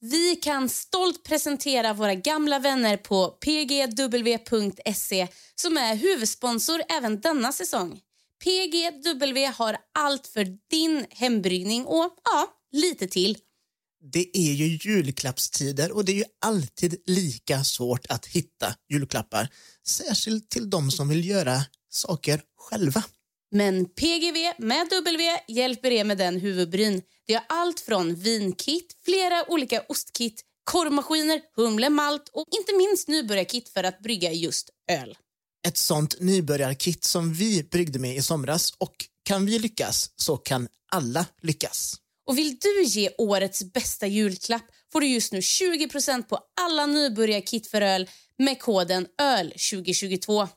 Vi kan stolt presentera våra gamla vänner på pgw.se som är huvudsponsor även denna säsong. PGW har allt för din hembryggning och ja, lite till. Det är ju julklappstider och det är ju alltid lika svårt att hitta julklappar. Särskilt till de som vill göra saker själva. Men PGV med W hjälper er med den huvudbryn. Det har allt från vinkit, flera olika ostkit, korvmaskiner, humle, malt och inte minst nybörjarkit för att brygga just öl. Ett sånt nybörjarkit som vi bryggde med i somras och kan vi lyckas så kan alla lyckas. Och vill du ge årets bästa julklapp får du just nu 20% på alla nybörjarkit för öl med koden ÖL2022.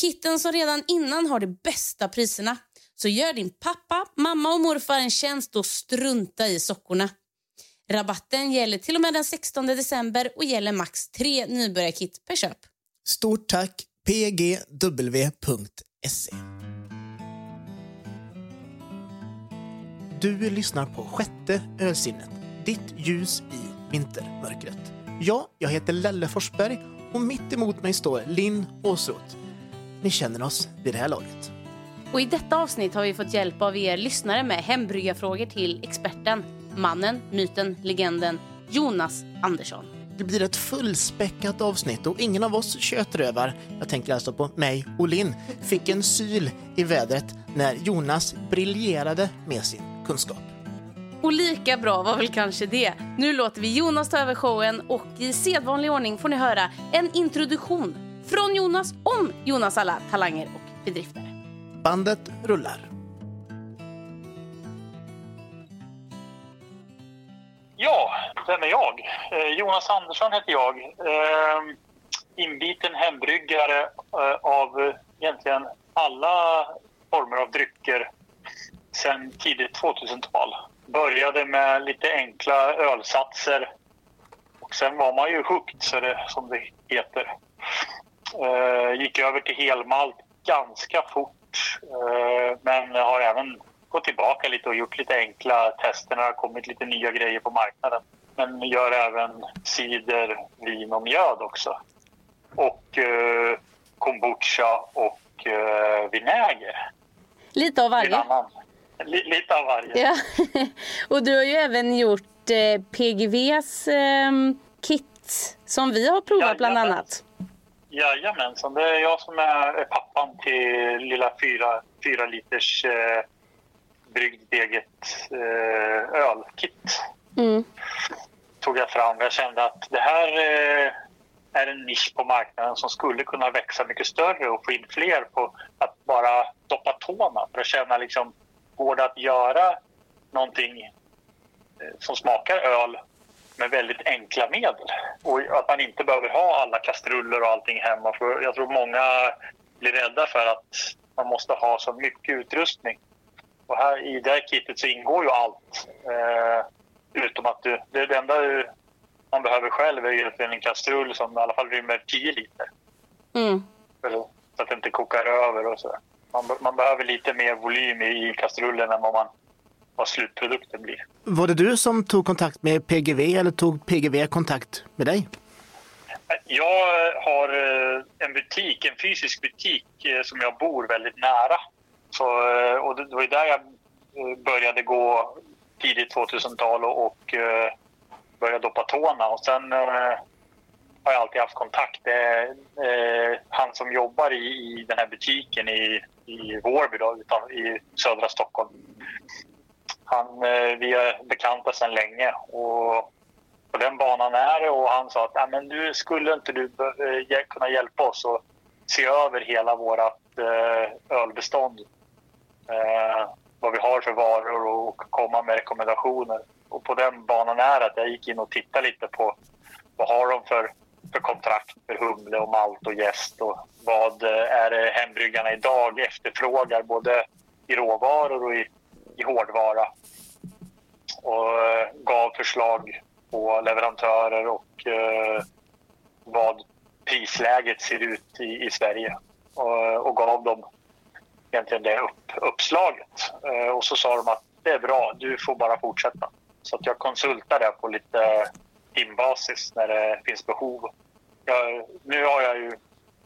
Kitten som redan innan har de bästa priserna. Så gör din pappa, mamma och morfar en tjänst och strunta i sockorna. Rabatten gäller till och med den 16 december och gäller max tre nybörjarkit per köp. Stort tack pgw.se. Du lyssnar på sjätte ölsinnet, ditt ljus i vintermörkret. Ja, jag heter Lelle Forsberg och mitt emot mig står Linn Åsroth. Ni känner oss vid det här laget. Och I detta avsnitt har vi fått hjälp av er lyssnare med hembryggarfrågor till experten, mannen, myten, legenden Jonas Andersson. Det blir ett fullspäckat avsnitt och ingen av oss kötrövar, jag tänker alltså på mig och Linn, fick en syl i vädret när Jonas briljerade med sin kunskap. Och lika bra var väl kanske det. Nu låter vi Jonas ta över showen och i sedvanlig ordning får ni höra en introduktion från Jonas om Jonas alla talanger och bedrifter. Bandet rullar. Ja, vem är jag? Eh, Jonas Andersson heter jag. Eh, inbiten hembryggare eh, av eh, egentligen alla former av drycker sedan tidigt 2000-tal. Började med lite enkla ölsatser och sen var man ju hooked, så det, som det heter. Eh, gick över till helmalt ganska fort eh, men har även gått tillbaka lite och gjort lite enkla tester när det har kommit lite nya grejer på marknaden. Men gör även cider, vin och mjöd också. Och eh, kombucha och eh, vinäger. Lite av varje. lite av varje. Ja. och du har ju även gjort eh, PGVs eh, kit som vi har provat bland Jajamän. annat. Jajamensan, det är jag som är pappan till lilla fyra, fyra liters eh, bryggt eget eh, ölkit. Mm. Tog jag fram. Jag kände att det här eh, är en nisch på marknaden som skulle kunna växa mycket större och få in fler på att bara doppa tårna för att känna liksom, går det att göra någonting eh, som smakar öl med väldigt enkla medel. Och att man inte behöver ha alla kastruller och allting hemma. För jag tror många blir rädda för att man måste ha så mycket utrustning. Och här i det här kittet så ingår ju allt. Eh, utom att du, det, det enda du, man behöver själv är egentligen en kastrull som i alla fall rymmer 10 liter. Mm. Att- Så att det inte kokar över och så. Man, man behöver lite mer volym i, i kastrullen än vad, man, vad slutprodukten blir. Var det du som tog kontakt med PGV eller tog PGV kontakt med dig? Jag har eh, en butik, en fysisk butik eh, som jag bor väldigt nära. Så, eh, och det var där jag började gå tidigt 2000-tal och, och började doppa tårna. Och sen har jag alltid haft kontakt. Han som jobbar i, den här butiken i, i Vårby, då, i södra Stockholm. Han, eh, vi är bekanta sedan länge. Och på den banan är det och han sa att men du skulle inte du eh, kunna hjälpa oss att se över hela vårt eh, ölbestånd. Eh, vad vi har för varor och komma med rekommendationer. Och på den banan är det att jag gick in och tittade lite på vad har de för, för kontrakt för humle och malt och jäst och vad är det hembryggarna idag efterfrågar både i råvaror och i, i hårdvara. Och eh, gav förslag på leverantörer och eh, vad prisläget ser ut i, i Sverige och, och gav dem egentligen det upp, uppslaget. Eh, och så sa de att det är bra, du får bara fortsätta. Så att jag konsultar det på lite timbasis när det finns behov. Jag, nu har jag ju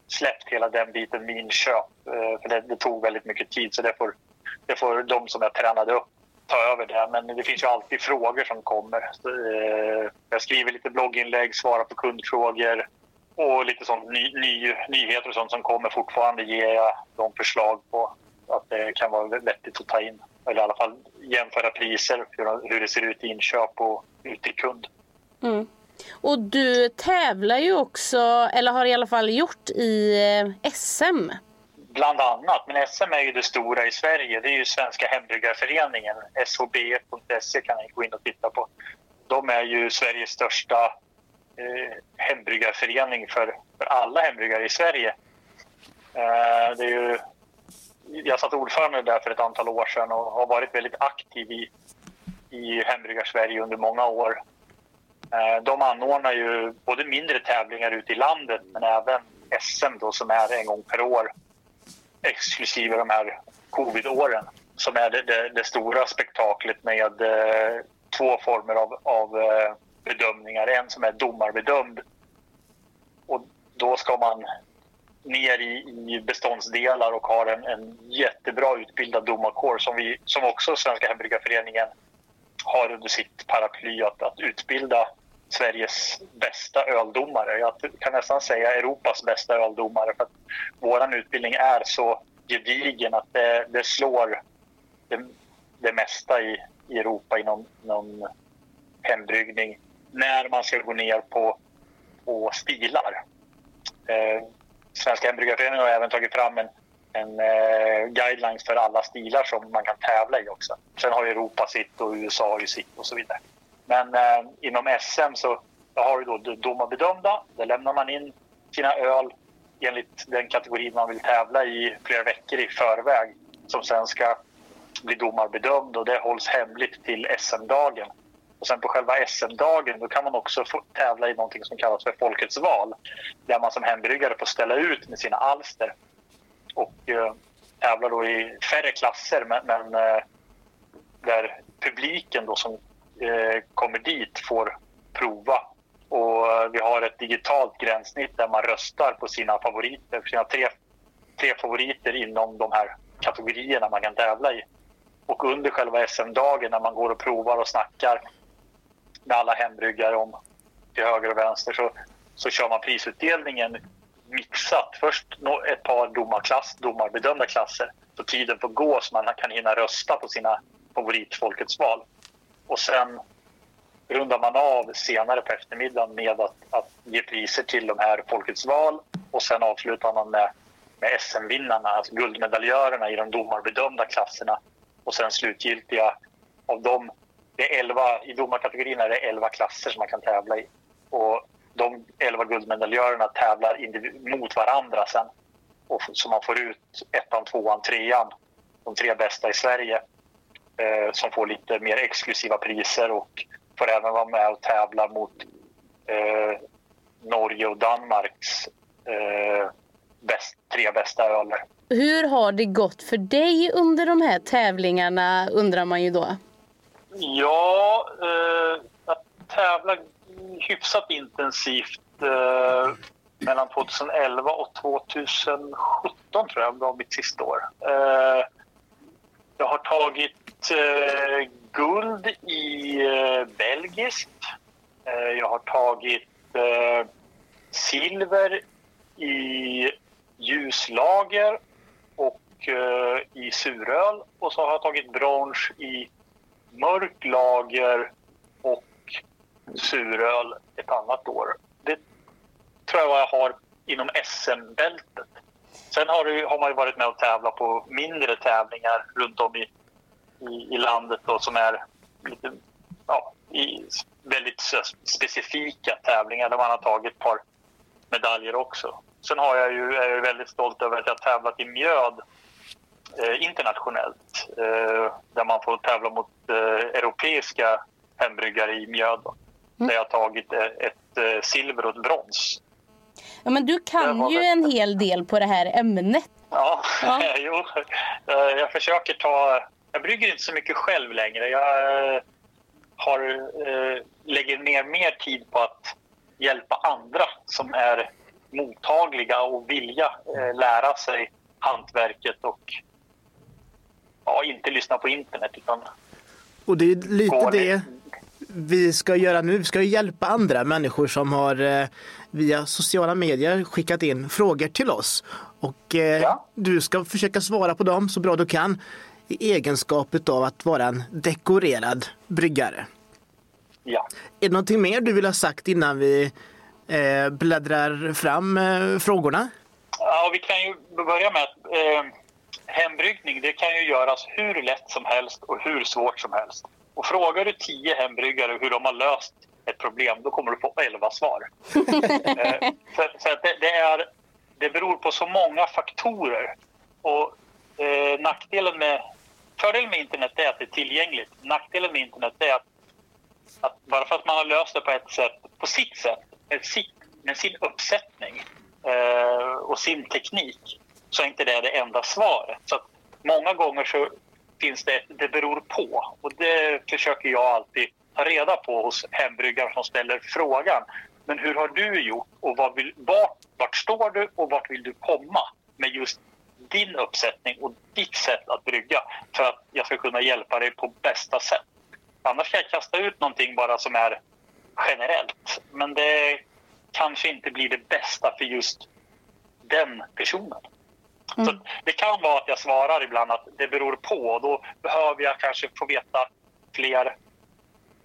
släppt hela den biten med inköp, eh, för det, det, tog väldigt mycket tid så det får, det får de som jag tränade upp ta över det. Men det finns ju alltid frågor som kommer. Så, eh, jag skriver lite blogginlägg, svarar på kundfrågor och lite sånt ny, ny, nyheter och sånt som kommer fortfarande ger jag de förslag på att det kan vara vettigt att ta in. Eller i alla fall jämföra priser, hur, hur det ser ut i inköp och ut till kund. Mm. Och du tävlar ju också, eller har i alla fall gjort, i eh, SM. Bland annat, men SM är ju det stora i Sverige. Det är ju Svenska Hembryggarföreningen, shb.se kan ni gå in och titta på. De är ju Sveriges största eh, hembryggarförening för, för alla hembryggare i Sverige. Eh, det är ju, jag satt ordförande där för ett antal år sedan och har varit väldigt aktiv i, i Hembryggar-Sverige under många år. Eh, de anordnar ju både mindre tävlingar ute i landet men även SM då, som är en gång per år exklusive de här covid-åren som är det, det, det, stora spektaklet med eh, två former av, av eh, bedömningar. En som är domarbedömd och då ska man ner i, i beståndsdelar och har en, en jättebra utbildad domarkår som, vi, som också Svenska Hembryggarföreningen har under sitt paraply att, att utbilda Sveriges bästa öldomare. Jag kan nästan säga Europas bästa öldomare för att vår utbildning är så gedigen att det, det slår det, det mesta i, i Europa inom, inom hembryggning när man ska gå ner på, på stilar. Eh, Svenska hembryggarföreningen har även tagit fram en, en eh, guidelines för alla stilar som man kan tävla i också. Sen har Europa sitt och USA har ju sitt och så vidare. Men eh, inom SM så har du då domarbedömda. Där lämnar man in sina öl enligt den kategori man vill tävla i flera veckor i förväg som sen ska bli domarbedömd och det hålls hemligt till SM-dagen. Och sen på själva SM-dagen då kan man också få tävla i någonting som kallas för Folkets val där man som hembryggare får ställa ut med sina alster och eh, tävlar då i färre klasser men, men eh, där publiken då som Eh, kommer dit får prova. Och vi har ett digitalt gränssnitt där man röstar på sina favoriter, sina tre, tre favoriter inom de här kategorierna man kan tävla i. Och under själva SM-dagen när man går och provar och snackar med alla hembryggare om till höger och vänster så, så kör man prisutdelningen mixat. Först ett par domarklass, domarbedömda klasser så tiden får gå så man kan hinna rösta på sina favoritfolkets val. Och sen rundar man av senare på eftermiddagen med att, att ge priser till de här Folkets val och sen avslutar man med, med SM-vinnarna, alltså guldmedaljörerna i de domarbedömda klasserna och sen slutgiltiga av dem. Det är 11, I domarkategorin är det 11 klasser som man kan tävla i. Och de 11 guldmedaljörerna tävlar mot varandra sen. Och så man får ut ettan, tvåan, trean, de tre bästa i Sverige eh, som får lite mer exklusiva priser och får även vara med och tävla mot eh, Norge och Danmarks eh, bäst, tre bästa öler. Hur har det gått för dig under de här tävlingarna undrar man ju då? Ja, eh, jag tävlar hyfsat intensivt eh, mellan 2011 och 2017 tror jag var mitt sista år. Eh, jag har tagit eh, guld i eh, belgiskt. Eh, jag har tagit eh, silver i ljuslager och eh, i suröl. Och så har jag tagit brons i mörk lager och suröl ett annat år. Det tror jag jag har inom SM-bältet. Sen har, du, har man varit med och tävlat på mindre tävlingar runt om i, i, i landet då, som är lite, ja, i väldigt specifika tävlingar där man har tagit ett par medaljer också. Sen har jag ju, är jag väldigt stolt över att jag tävlat i mjöd eh, internationellt eh, där man får tävla mot eh, europeiska hembryggare i mjöd. Mm. Där jag tagit ett, ett eh, silver och ett brons. Ja, men du kan ju en hel del på det här ämnet. Ja, ja. jo. Eh, jag försöker ta... Jag brygger inte så mycket själv längre. Jag eh, har, lägger ner mer tid på att hjälpa andra som är mottagliga och vilja lära sig hantverket och ja, inte lyssna på internet. Utan och det är lite det vi ska göra nu. Vi ska hjälpa andra människor som har eh, via sociala medier skickat in frågor till oss. Och eh, ja. du ska försöka svara på dem så bra du kan i egenskap av att vara en dekorerad bryggare. Ja. Är det någonting mer du vill ha sagt innan vi eh, bläddrar fram eh, frågorna? Ja, vi kan ju börja med att eh, hembryggning det kan ju göras hur lätt som helst och hur svårt som helst. Och frågar du tio hembryggare hur de har löst ett problem, då kommer du få elva svar. Eh, för, för det, det, är, det beror på så många faktorer. Och eh, nackdelen med... Fördelen med internet är att det är tillgängligt. Nackdelen med internet är att, att bara för att man har löst det på ett sätt, på sitt sätt, med, sitt, med sin uppsättning eh, och sin teknik, så är inte det det enda svaret. Så många gånger så finns det det beror på. Och det försöker jag alltid ta reda på hos hembryggaren som ställer frågan. Men hur har du gjort och vad vill, vart, vart står du och vart vill du komma med just din uppsättning och ditt sätt att brygga för att jag ska kunna hjälpa dig på bästa sätt. Annars kan jag kasta ut någonting bara som är generellt. Men det kanske inte blir det bästa för just den personen. Mm. Så det kan vara att jag svarar ibland att det beror på och då behöver jag kanske få veta fler,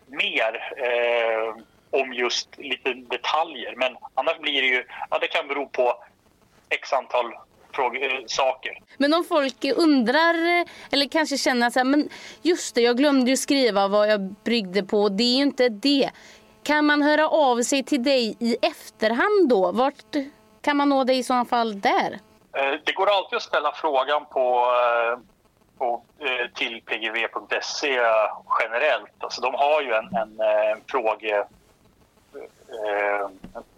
mer eh, om just lite detaljer. Men annars blir det ju, ja det kan bero på x antal saker. Men om folk undrar eller kanske känner att men just det, jag glömde ju skriva vad jag bryggde på. Det är ju inte det. Kan man höra av sig till dig i efterhand då? Vart kan man nå dig i sådana fall där? Eh, det går alltid att ställa frågan på, eh, på eh, till pgv.se generellt. Alltså de har ju en, en, en fråge,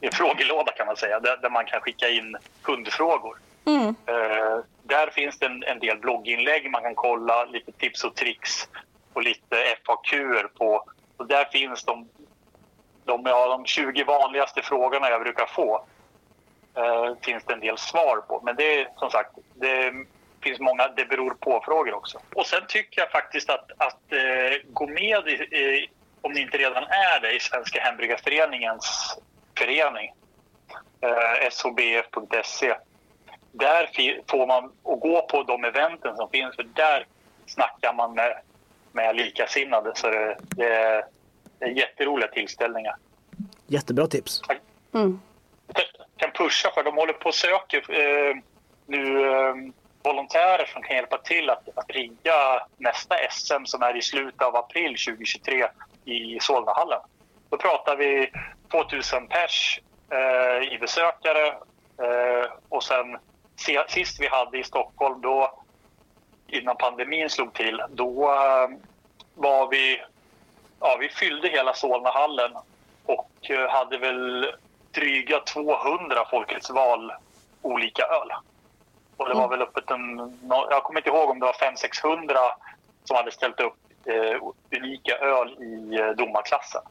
en frågelåda kan man säga, där man kan skicka in kundfrågor. Mm. Eh, där finns det en, en, del blogginlägg man kan kolla, lite tips och tricks och lite FAQ på. Och där finns de, de, ja, de 20 vanligaste frågorna jag brukar få eh, finns det en del svar på. Men det är som sagt, det finns många det beror på-frågor också. Och sen tycker jag faktiskt att, att eh, gå med, i, i, om ni inte redan är det, i Svenska Hembryggarföreningens förening, eh, shbf.se. Där får man att gå på de eventen som finns, för där snackar man med, med likasinnade. Så det, det, är, det är jätteroliga tillställningar. Jättebra tips. Mm kan pusha för. De håller på och söker eh, nu eh, volontärer som kan hjälpa till att, att rigga nästa SM som är i slutet av april 2023 i Solnahallen. Då pratar vi 2000 pers eh, i besökare eh, och sen sist vi hade i Stockholm då innan pandemin slog till, då eh, var vi, ja vi fyllde hela Solnahallen och eh, hade väl dryga 200 Folkets val olika öl. Och det var mm. väl öppet en, jag kommer inte ihåg om det var 500-600 som hade ställt upp eh, unika öl i eh, domarklassen.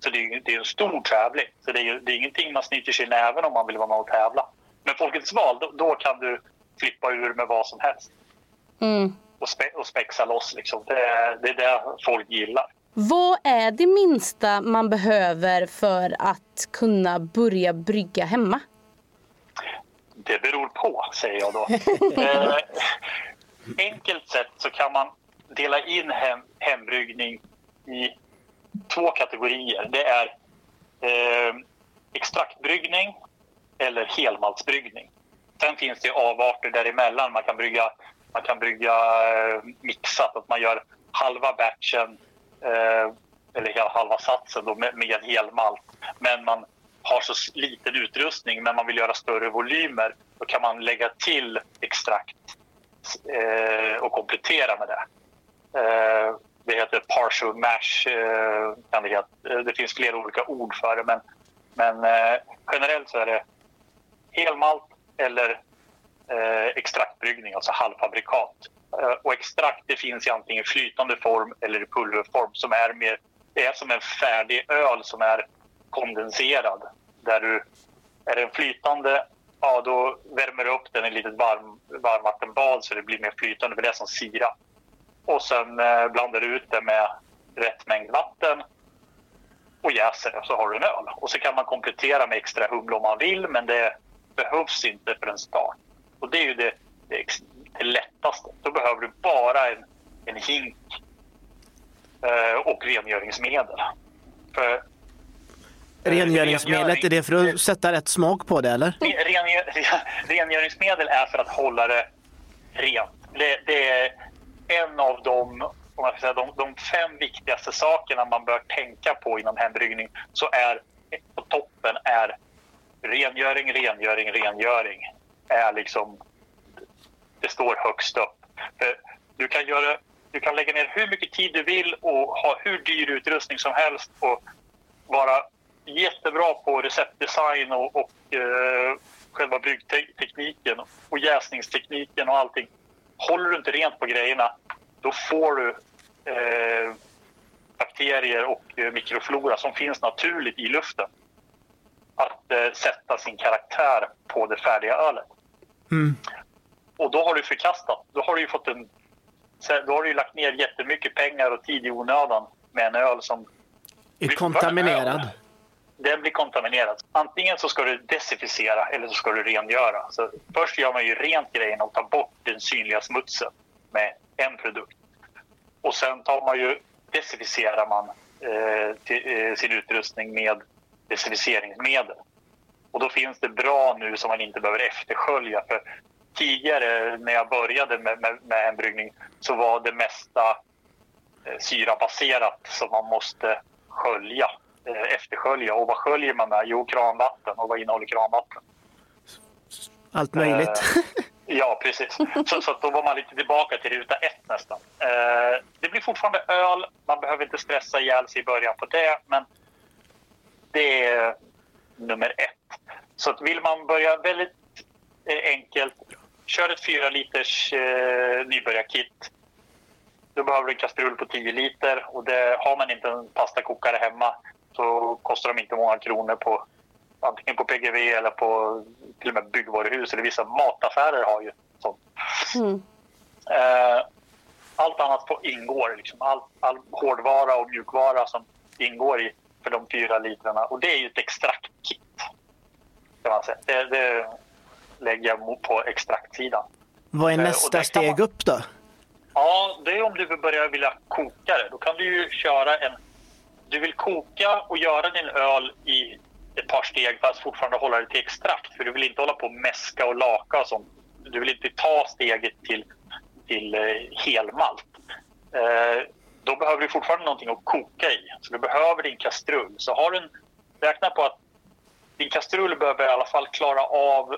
Så det är, det är en stor tävling. Så det är, det är ingenting man snyter sig i näven om man vill vara med och tävla. Men Folkets val, då, då kan du flippa ur med vad som helst. Mm. Och, spe, och spexa loss liksom. Det, det är det folk gillar. Vad är det minsta man behöver för att kunna börja brygga hemma? Det beror på, säger jag då. eh, enkelt sett så kan man dela in hem, hembryggning i två kategorier. Det är eh, extraktbryggning eller helmaltsbryggning. Sen finns det avarter däremellan. Man kan brygga, man kan brygga eh, mixat, att man gör halva batchen eh, eller halva satsen då, med, med helmalt. Men man har så liten utrustning men man vill göra större volymer. Då kan man lägga till extrakt eh, och komplettera med det. Eh, det heter partial mash. Eh, kan det, heta. Eh, det finns flera olika ord för det men, men eh, generellt så är det helmalt eller eh, extraktbryggning, alltså halvfabrikat. Eh, och extrakt det finns i antingen flytande form eller i pulverform som är mer, det är som en färdig öl som är kondenserad. Där du, är den flytande, ja då värmer du upp den i ett litet varm, varmvattenbad så det blir mer flytande, för det är som sirap. Och sen eh, blandar du ut det med rätt mängd vatten och jäser det så har du en öl. Och så kan man komplettera med extra humle om man vill men det behövs inte för en start. Och det är ju det, det, det lättaste. Då behöver du bara en, en hink eh, och rengöringsmedel. För, Rengöringsmedlet, är det för att sätta rätt smak på det eller? Rengör, rengöringsmedel är för att hålla det rent. Det, det är en av de, om man säga, de, de fem viktigaste sakerna man bör tänka på inom hembryggning. Så är på toppen är rengöring, rengöring, rengöring. Är liksom det står högst upp. För du, kan göra, du kan lägga ner hur mycket tid du vill och ha hur dyr utrustning som helst och vara jättebra på receptdesign och, och eh, själva bryggtekniken och jäsningstekniken och allting. Håller du inte rent på grejerna, då får du eh, bakterier och eh, mikroflora som finns naturligt i luften att eh, sätta sin karaktär på det färdiga ölet. Mm. Och då har du förkastat. Då har du fått en... Då har du lagt ner jättemycket pengar och tid i onödan med en öl som... Är kontaminerad. Den blir kontaminerad. Antingen så ska du desinficera eller så ska du rengöra. Så först gör man ju rent grejen och tar bort den synliga smutsen med en produkt. Och sen tar man ju, desinficerar man eh, till, eh, sin utrustning med desinficeringsmedel. Och då finns det bra nu som man inte behöver efterskölja. För tidigare när jag började med, med, med hembryggning så var det mesta eh, syrabaserat som man måste skölja, eh, efterskölja. Och vad sköljer man med? Jo, kranvatten. Och vad innehåller kranvatten? Allt möjligt. Eh, ja, precis. Så, så då var man lite tillbaka till ruta ett nästan. Eh, det blir fortfarande öl. Man behöver inte stressa ihjäl sig i början på det. Men det är nummer ett. Så att vill man börja väldigt eh, enkelt Kör ett 4 liters eh, nybörjarkit. Då behöver du en kastrull på 10 liter och det, har man inte en pastakokare hemma så kostar de inte många kronor på antingen på PGV eller på till och med byggvaruhus eller vissa mataffärer har ju sånt. Mm. Eh, allt annat på ingår, liksom. all, all hårdvara och mjukvara som ingår i för de fyra litrarna. Och det är ju ett extraktkit. Kan man säga. Det, det, lägga på extraktsidan. Vad är eh, nästa steg man... upp då? Ja, det är om du börjar vilja koka det. Då kan du ju köra en... Du vill koka och göra din öl i ett par steg fast fortfarande hålla det till extrakt. För du vill inte hålla på och mäska och laka och sånt. Du vill inte ta steget till, till eh, helmalt. Eh, då behöver du fortfarande någonting att koka i. Så du behöver din kastrull. Så har du en, räkna på att din kastrull behöver i alla fall klara av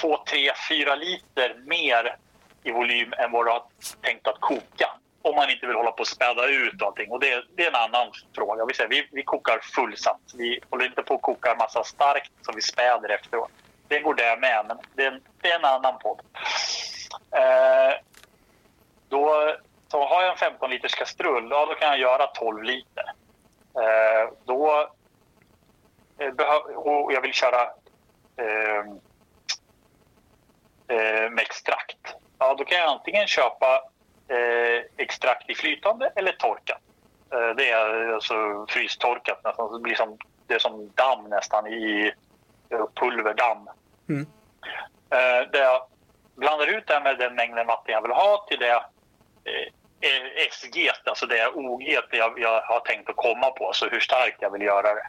2, 3, 4 liter mer i volym än vad du har tänkt att koka. Om man inte vill hålla på och späda ut allting. Och det, det är en annan fråga. Vi, säger, vi, vi kokar fullsatt. Vi håller inte på att koka en massa starkt som vi späder efteråt. Det går det med, men det är en, det är en annan podd. Eh, då, så har jag en 15 liters kastrull, ja, då kan jag göra 12 liter. Eh, då, eh, och jag vill köra eh, eh, med extrakt. Ja, då kan jag antingen köpa eh, extrakt i flytande eller torkat. Eh, det är alltså frystorkat nästan. Det blir som, det är som damm nästan i eh, pulverdamm. Mm. Det jag blandar ut det med den mängden vatten jag vill ha till det SG, alltså det OG jag, jag har tänkt att komma på, alltså hur starkt jag vill göra det.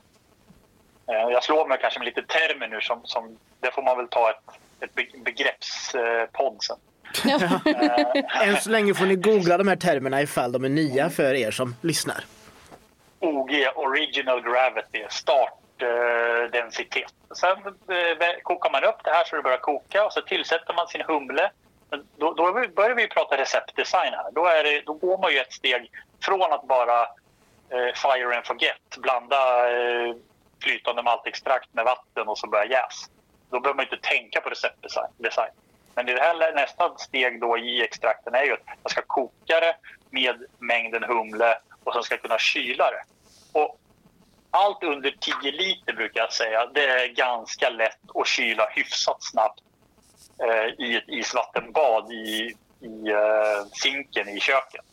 Eh, jag slår mig kanske med lite termer nu, som, som, det får man väl ta ett ett begreppspodd sen. Än så länge får ni googla de här termerna ifall de är nya för er som lyssnar. OG, Original Gravity, startdensitet. Sen eh, kokar man upp det här så det börjar koka och så tillsätter man sin humle. Men Då, då börjar vi prata receptdesign här. Då, är det, då går man ju ett steg från att bara eh, fire and forget, blanda eh, flytande maltextrakt med vatten och så börja jäsa. Då behöver man inte tänka på receptdesign. Men i det här nästa steg då i extrakten är ju att man ska koka det med mängden humle och sen ska kunna kyla det. Och allt under 10 liter brukar jag säga, det är ganska lätt att kyla hyfsat snabbt i ett isvattenbad i, i eh, sinken i köket.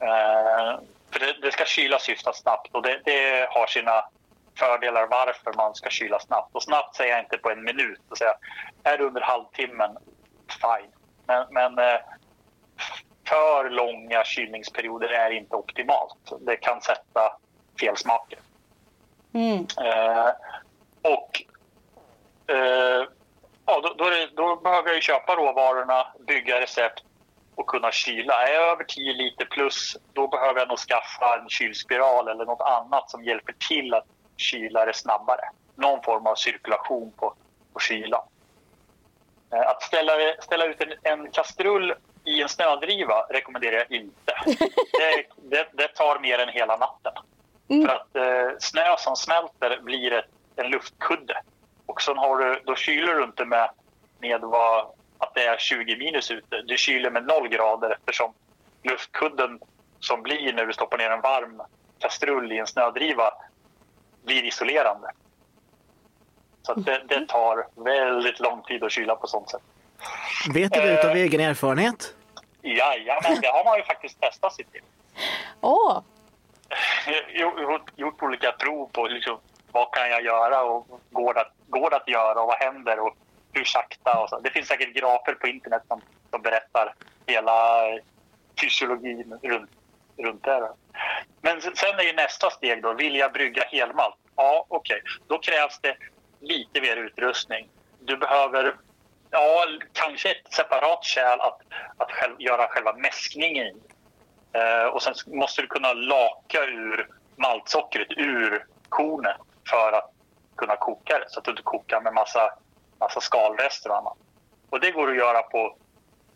Eh, för det, det ska kylas hyfsat snabbt och det, det har sina fördelar varför man ska kyla snabbt. Och snabbt säger jag inte på en minut. Och säga, är det under halvtimmen, fine. Men, men eh, för långa kylningsperioder är inte optimalt. Det kan sätta fel smaker. Eh, och eh, ja, då, då, det, då behöver jag ju köpa råvarorna, bygga recept och kunna kyla. Är jag över 10 liter plus, då behöver jag nog skaffa en kylspiral eller något annat som hjälper till att kyla det snabbare. Någon form av cirkulation på, på kylan. Eh, Att ställa, ställa ut en, en kastrull i en snödriva rekommenderar jag inte. Det, det, det tar mer än hela natten. För att eh, snö som smälter blir ett, en luftkudde. Och sen har du, då kyler du inte med, med vad, att det är 20 minus ute. Du kyler med 0 grader eftersom luftkudden som blir när du stoppar ner en varm kastrull i en snödriva blir isolerande. Så att det, det tar väldigt lång tid att kyla på sånt sätt. Vet du det utav egen erfarenhet? Jajamän, det har man ju faktiskt testat sig till. Åh, gjort, gjort, gjort olika prov på liksom, vad kan jag göra och går det, att- går det att göra och vad händer och hur sakta. Och så. Det finns säkert grafer på internet som, som berättar hela fysiologin runt, runt det. Här. Men sen är ju nästa steg då, vill jag brygga helmalt? Ja, okej. Då krävs det lite mer utrustning. Du behöver ja, kanske ett separat kärl att, att själv, göra själva mäskningen i. Eh, och sen måste du kunna laka ur maltsockret ur kornet för att kunna koka det så att du inte kokar med massa, massa skalrester och annat. Och det går att göra på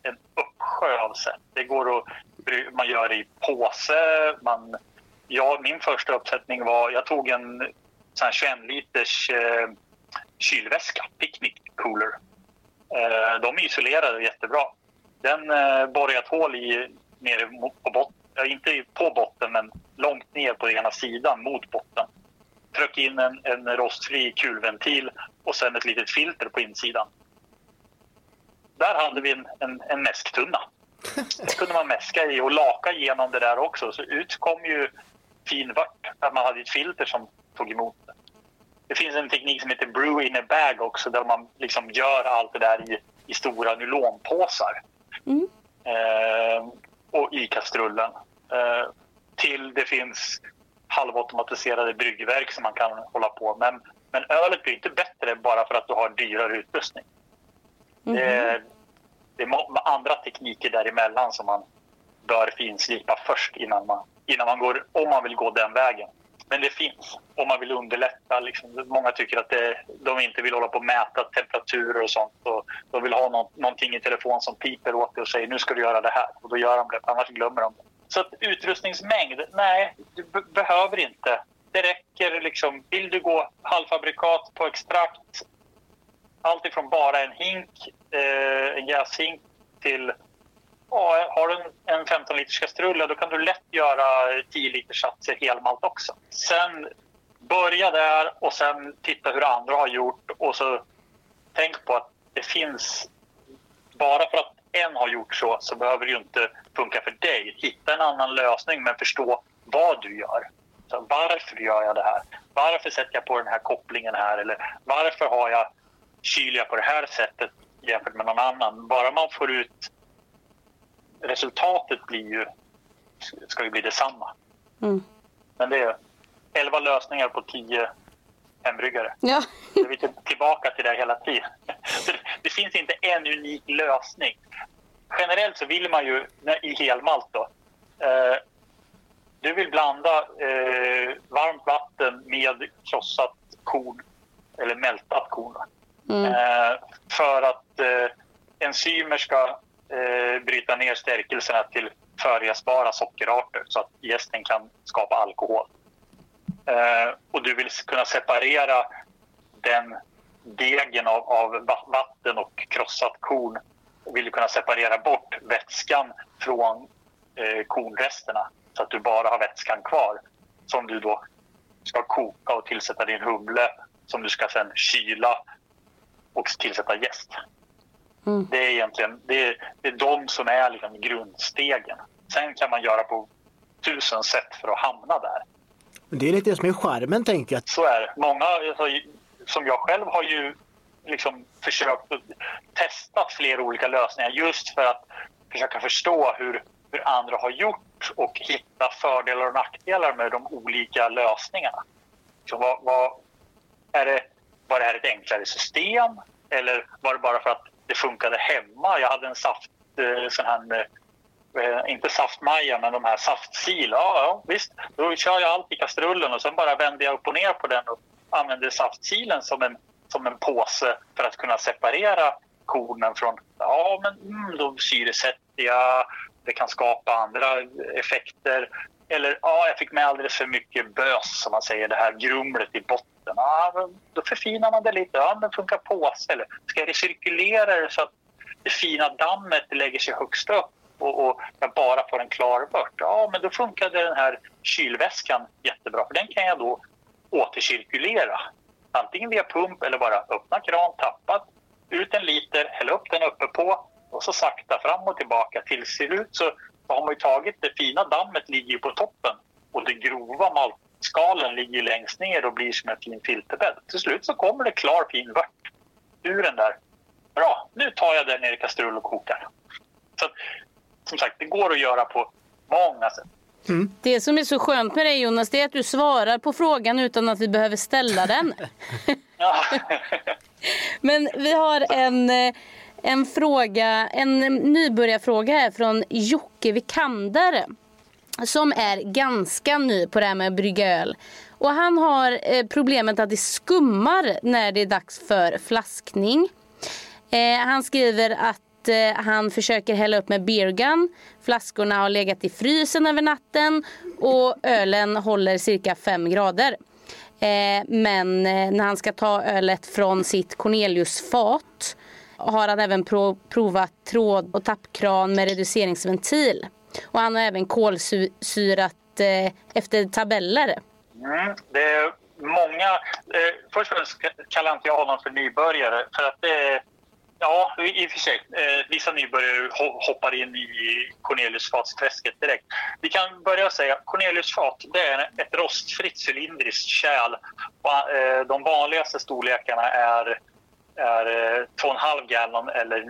en uppsjö av sätt. Det går att, man gör det i påse. Man, ja, min första uppsättning var, jag tog en sån här 21 liters eh, kylväska, picnic cooler. Eh, de är isolerade jättebra. Den eh, borrade jag ett hål i nere på botten, ja, inte på botten men långt ner på ena sidan mot botten. Tryck in en, en rostfri kulventil och sen ett litet filter på insidan. Där hade vi en, en, en mäsktunna. Det kunde man mäska i och laka igenom det där också. Så ut kom ju fin vört. Att man hade ett filter som tog emot det. Det finns en teknik som heter brew in a bag också där man liksom gör allt det där i, i stora nylonpåsar. Eh, och i kastrullen. Eh, till det finns halvautomatiserade bryggverk som man kan hålla på med. Men, men ölet blir inte bättre bara för att du har dyrare utrustning. Det, är, det är andra tekniker däremellan som man bör finslipa först innan man, innan man går, om man vill gå den vägen. Men det finns om man vill underlätta. Liksom. Många tycker att det, de inte vill hålla på och mäta temperaturer och sånt. Och de vill ha nå- någonting i telefon som piper åt dig och säger nu ska du göra det här. Och då gör de det, annars glömmer de det. Så att utrustningsmängd, nej, du behöver inte. Det räcker liksom, vill du gå halvfabrikat på extrakt, allt ifrån bara en hink, eh, en jäshink till Ja, har du en, en 15 liters kastrull, då kan du lätt göra 10 liters satser helmalt också. Sen börja där och sen titta hur andra har gjort och så tänk på att det finns... Bara för att en har gjort så, så behöver det ju inte funka för dig. Hitta en annan lösning, men förstå vad du gör. Så varför gör jag det här? Varför sätter jag på den här kopplingen här? Eller varför har jag jag på det här sättet jämfört med någon annan? Bara man får ut resultatet blir ju, ska ju bli detsamma. Men det är 11 lösningar på 10 hembryggare. ja. Så vi är till- tillbaka till det hela tiden. Det- finns inte en unik lösning. Generellt så vill man ju i helmalt då, eh, du vill blanda eh, varmt vatten med krossat korn eller mältat korn. Mm. Eh, för att enzymer ska bryta ner stärkelserna till förjäsbara sockerarter så att gästen kan skapa alkohol. Eh, och du vill kunna separera den degen av, av vatten och krossat korn och vill kunna separera bort vätskan från eh, kornresterna så att du bara har vätskan kvar som du då ska koka och tillsätta din humle som du ska sen kyla och tillsätta jäst. Mm. Det är egentligen det är, det är de som är liksom grundstegen. Sen kan man göra på tusen sätt för att hamna där. Det är lite det som är charmen, tänker jag. Så är det. Många, alltså, som jag själv, har ju liksom försökt testa flera olika lösningar just för att försöka förstå hur, hur andra har gjort och hitta fördelar och nackdelar med de olika lösningarna. Så vad, vad, är det, var det här ett enklare system eller var det bara för att det funkade hemma? Jag hade en saft, eh, sån här eh, inte saftmaja, men de här saftsil. Ja, ja, visst, då kör jag allt i kastrullen och sen bara vänder jag upp och ner på den och använder saftsilen som en, som en påse för att kunna separera kornen från... Ja, men mm, då syresätter jag. Det kan skapa andra effekter. Eller ja, jag fick med alldeles för mycket bös, som man säger, det här grumlet i botten. Ja, då förfinar man det lite. Ja, men funkar påse. Eller ska jag recirkulera det så att det fina dammet lägger sig högst upp och, och jag bara får en klar vört? Ja, men då funkade den här kylväskan jättebra, för den kan jag då återcirkulera. Antingen via pump eller bara öppna kran, tappa, ut en liter, hälla upp den uppe på och så sakta fram och tillbaka. Till slut så har man ju tagit det fina dammet ligger på toppen och det grova maltskalen ligger längst ner och blir som en fin filterbädd. Till slut så kommer det klar fin vört ur den där. Bra, nu tar jag den ner i kastrull och kokar. Så som sagt, det går att göra på många sätt. Mm. Det som är så skönt med dig Jonas, det är att du svarar på frågan utan att vi behöver ställa den. Men vi har en, en fråga, en nybörjarfråga här från Jocke Vikander. Som är ganska ny på det här med att brygga öl. Och han har eh, problemet att det skummar när det är dags för flaskning. Eh, han skriver att eh, han försöker hälla upp med beergun. Flaskorna har legat i frysen över natten och ölen håller cirka 5 grader. Eh, men eh, när han ska ta ölet från sitt Cornelius-fat har han även provat tråd och tappkran med reduceringsventil. Och han har även kolsyrat eh, efter tabeller. Mm, det är många... Eh, först och främst kallar inte jag honom för nybörjare. För att det Ja, i och för sig. Eh, vissa nybörjare hoppar in i Corneliusfatsträsket direkt. Vi kan börja säga att Corneliusfat det är ett rostfritt cylindriskt kärl. Eh, de vanligaste storlekarna är, är eh, 2,5 gallon eller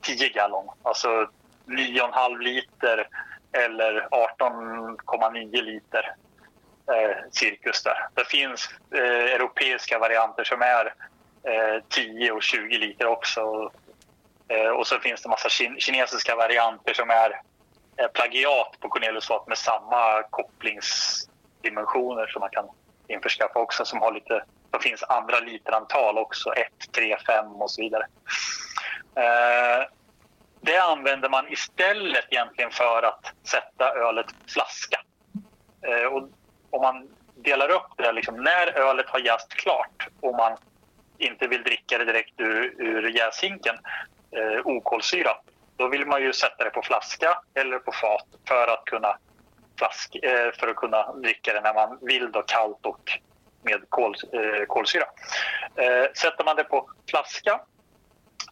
10 eh, gallon. Alltså 9,5 liter eller 18,9 liter eh, cirkus där. Det finns eh, europeiska varianter som är Eh, 10 och 20 liter också. Eh, och så finns det massa kinesiska varianter som är plagiat på Cornelius fat med samma kopplingsdimensioner som man kan införskaffa också som har lite, det finns andra literantal också, 1, 3, 5 och så vidare. Eh, det använder man istället egentligen för att sätta ölet flaska. Eh, och om man delar upp det, liksom, när ölet har jäst klart och man inte vill dricka det direkt ur, ur jäshinken, eh, okolsyra, då vill man ju sätta det på flaska eller på fat för att kunna, flask, eh, för att kunna dricka det när man vill då kallt och med kol, eh, kolsyra. Eh, sätter man det på flaska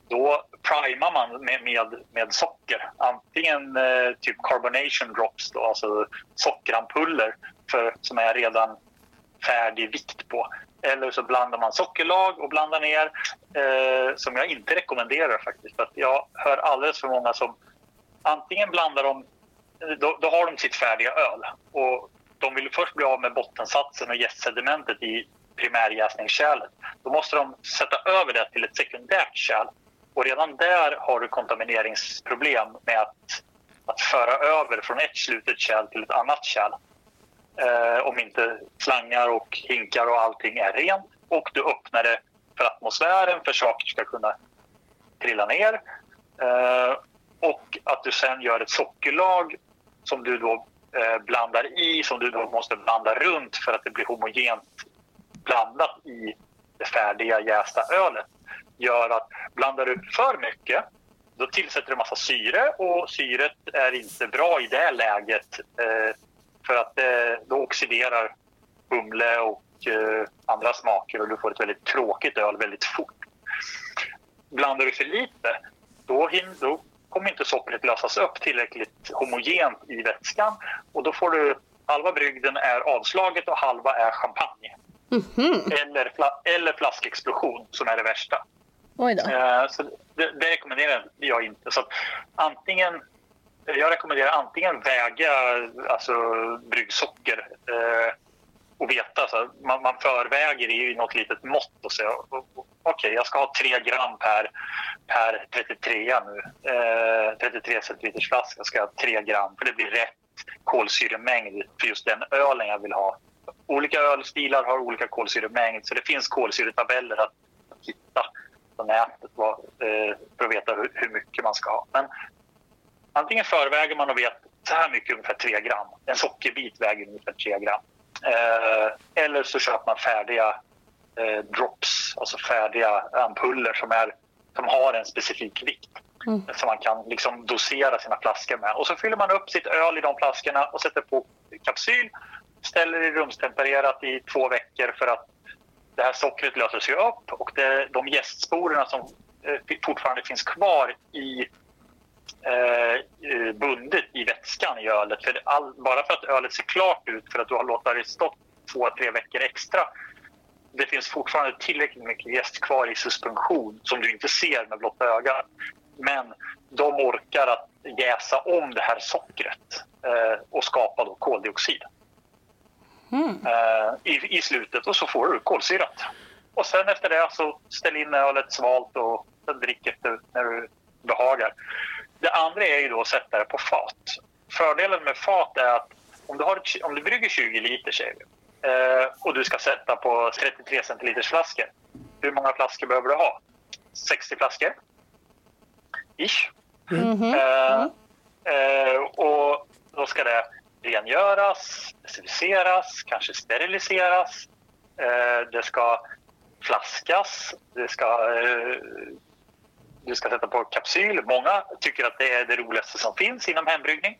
då primar man med, med, med socker. Antingen eh, typ carbonation drops, då, alltså sockerampuller för, som är redan färdig vikt på. Eller så blandar man sockerlag och blandar ner, eh, som jag inte rekommenderar faktiskt. För jag hör alldeles för många som antingen blandar de, eh, då, då har de sitt färdiga öl och de vill först bli av med bottensatsen och jästsedimentet i primärjäsningskärlet. Då måste de sätta över det till ett sekundärt kärl Och redan där har du kontamineringsproblem med att, att föra över från ett slutet kärl till ett annat kärl. Eh, om inte slangar och hinkar och allting är rent. Och du öppnar det för atmosfären för saker ska kunna trilla ner. Eh, och att du sen gör ett sockerlag som du då eh, blandar i, som du då måste blanda runt för att det blir homogent blandat i det färdiga jästa ölet. Gör att blandar du för mycket då tillsätter du massa syre. Och syret är inte bra i det läget eh, för att eh, då oxiderar humle och eh, andra smaker och du får ett väldigt tråkigt öl väldigt fort. Blandar du för lite då, hin- då kommer inte sockret lösas upp tillräckligt homogent i vätskan och då får du halva brygden är avslaget och halva är champagne. Eller, fla- eller flaskexplosion som är det värsta. Eh, så det, det rekommenderar jag inte. Så antingen, jag rekommenderar antingen väga alltså, bryggsocker eh, och veta. Så man, man förväger i något litet mått och säger okej, okay, jag ska ha 3 gram per, per 33 nu. Eh, 33 centiliters flaska ska jag ha 3 gram för det blir rätt kolsyremängd för just den ölen jag vill ha. Olika ölstilar har olika kolsyremängd så det finns kolsyretabeller att hitta på nätet eh, för att veta hur, hur mycket man ska ha. Men antingen förväger man och vet så här mycket, ungefär 3 gram. En sockerbit väger ungefär 3 gram. Eh, eller så köper man färdiga eh, drops, alltså färdiga ampuller som, är, som har en specifik vikt. Som man kan liksom dosera sina flaskor med. Och så fyller man upp sitt öl i de flaskorna och sätter på kapsyl. Ställer i rumstempererat i två veckor för att det här sockret löser sig upp och det, de gästsporerna som eh, fortfarande finns kvar i eh, bundet i vätskan i ölet. För all, bara för att ölet ser klart ut för att du har låtit det stå två, tre veckor extra. Det finns fortfarande tillräckligt mycket jäst kvar i suspension som du inte ser med blotta ögat. Men de orkar att jäsa om det här sockret eh, och skapa då koldioxid eh, i, i slutet och så får du kolsyrat. Och sen efter det så ställ in ölet svalt och drick efter när du behagar. Det andra är ju då att sätta det på fat. Fördelen med fat är att om du, har ett, om du brygger 20 liter säger vi, eh, och du ska sätta på 33 centiliters flaskor. Hur många flaskor behöver du ha? 60 flaskor? Ish. Eh, eh, och då ska det rengöras, desinficeras, kanske steriliseras. Eh, det ska flaskas, det ska, eh, du ska sätta på kapsyl. Många tycker att det är det roligaste som finns inom hembryggning.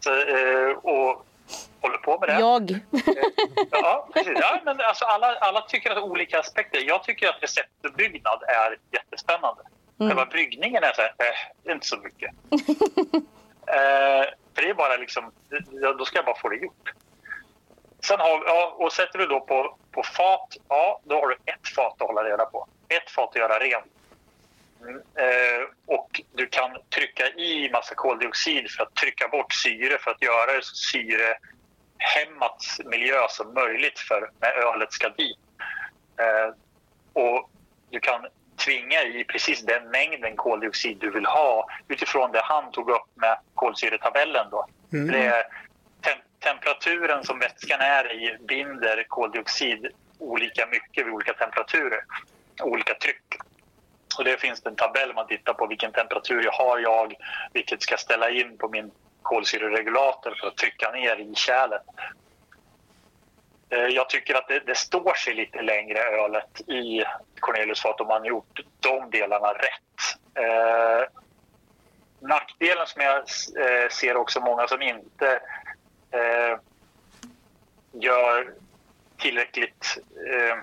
Så, eh, och håller på med det. Jag. Ja, precis. Ja, men alltså alla, alla tycker att olika aspekter. Jag tycker att receptuppbyggnad är jättespännande. Själva bryggningen är så här, eh, det är inte så mycket. eh, för det är bara liksom, då ska jag bara få det gjort. Sen har, ja, och sätter du då på, på fat, ja då har du ett fat att hålla reda på. Ett fat att göra rent. Mm, eh, och du kan trycka i massa koldioxid för att trycka bort syre för att göra det så syrehämmat miljö som möjligt för när ölet ska dit. Eh, och du kan tvinga i precis den mängden koldioxid du vill ha utifrån det han tog upp med kolsyretabellen. Då. Det är tem- temperaturen som vätskan är i binder koldioxid olika mycket vid olika temperaturer, olika tryck. Och det finns en tabell man tittar på vilken temperatur jag har jag, vilket ska ställa in på min kolsyreregulator för att trycka ner i kärlet. Eh, jag tycker att det, det står sig lite längre ölet i Cornelius fat om man gjort de delarna rätt. Eh, nackdelen som jag eh, ser också många som inte eh, gör tillräckligt eh,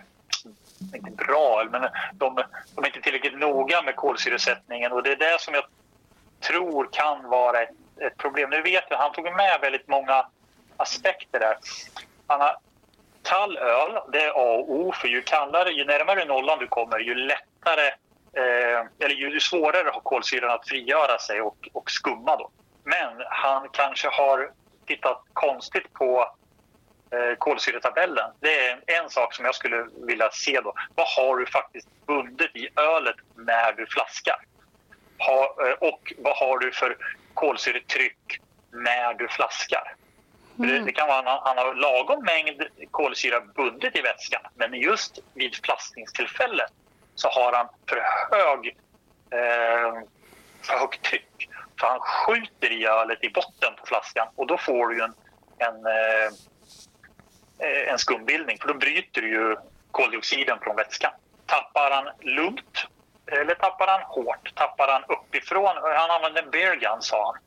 inte bra, men de, de är inte tillräckligt noga med kolsyresättningen och det är det som jag tror kan vara ett, ett problem. Nu vet jag, han tog med väldigt många aspekter där. Han har, kall öl, det är A och O, för ju kallare, ju närmare nollan du kommer, ju lättare, eh, eller ju svårare har kolsyran att frigöra sig och, och skumma då. Men han kanske har tittat konstigt på kolsyretabellen. Det är en sak som jag skulle vilja se då. Vad har du faktiskt bundet i ölet när du flaskar? Ha, eh, och vad har du för kolsyretryck när du flaskar? För Det, det kan vara han, har lagom mängd kolsyra bundet i vätskan men just vid flaskningstillfället så har han för hög eh, för högt tryck. Så han skjuter i ölet i botten på flaskan och då får du en, en, eh, eh, en skumbildning för då bryter du ju koldioxiden från vätskan. Tappar han lugnt eller tappar han hårt? Tappar han uppifrån? Han använder en beer gun, sa han.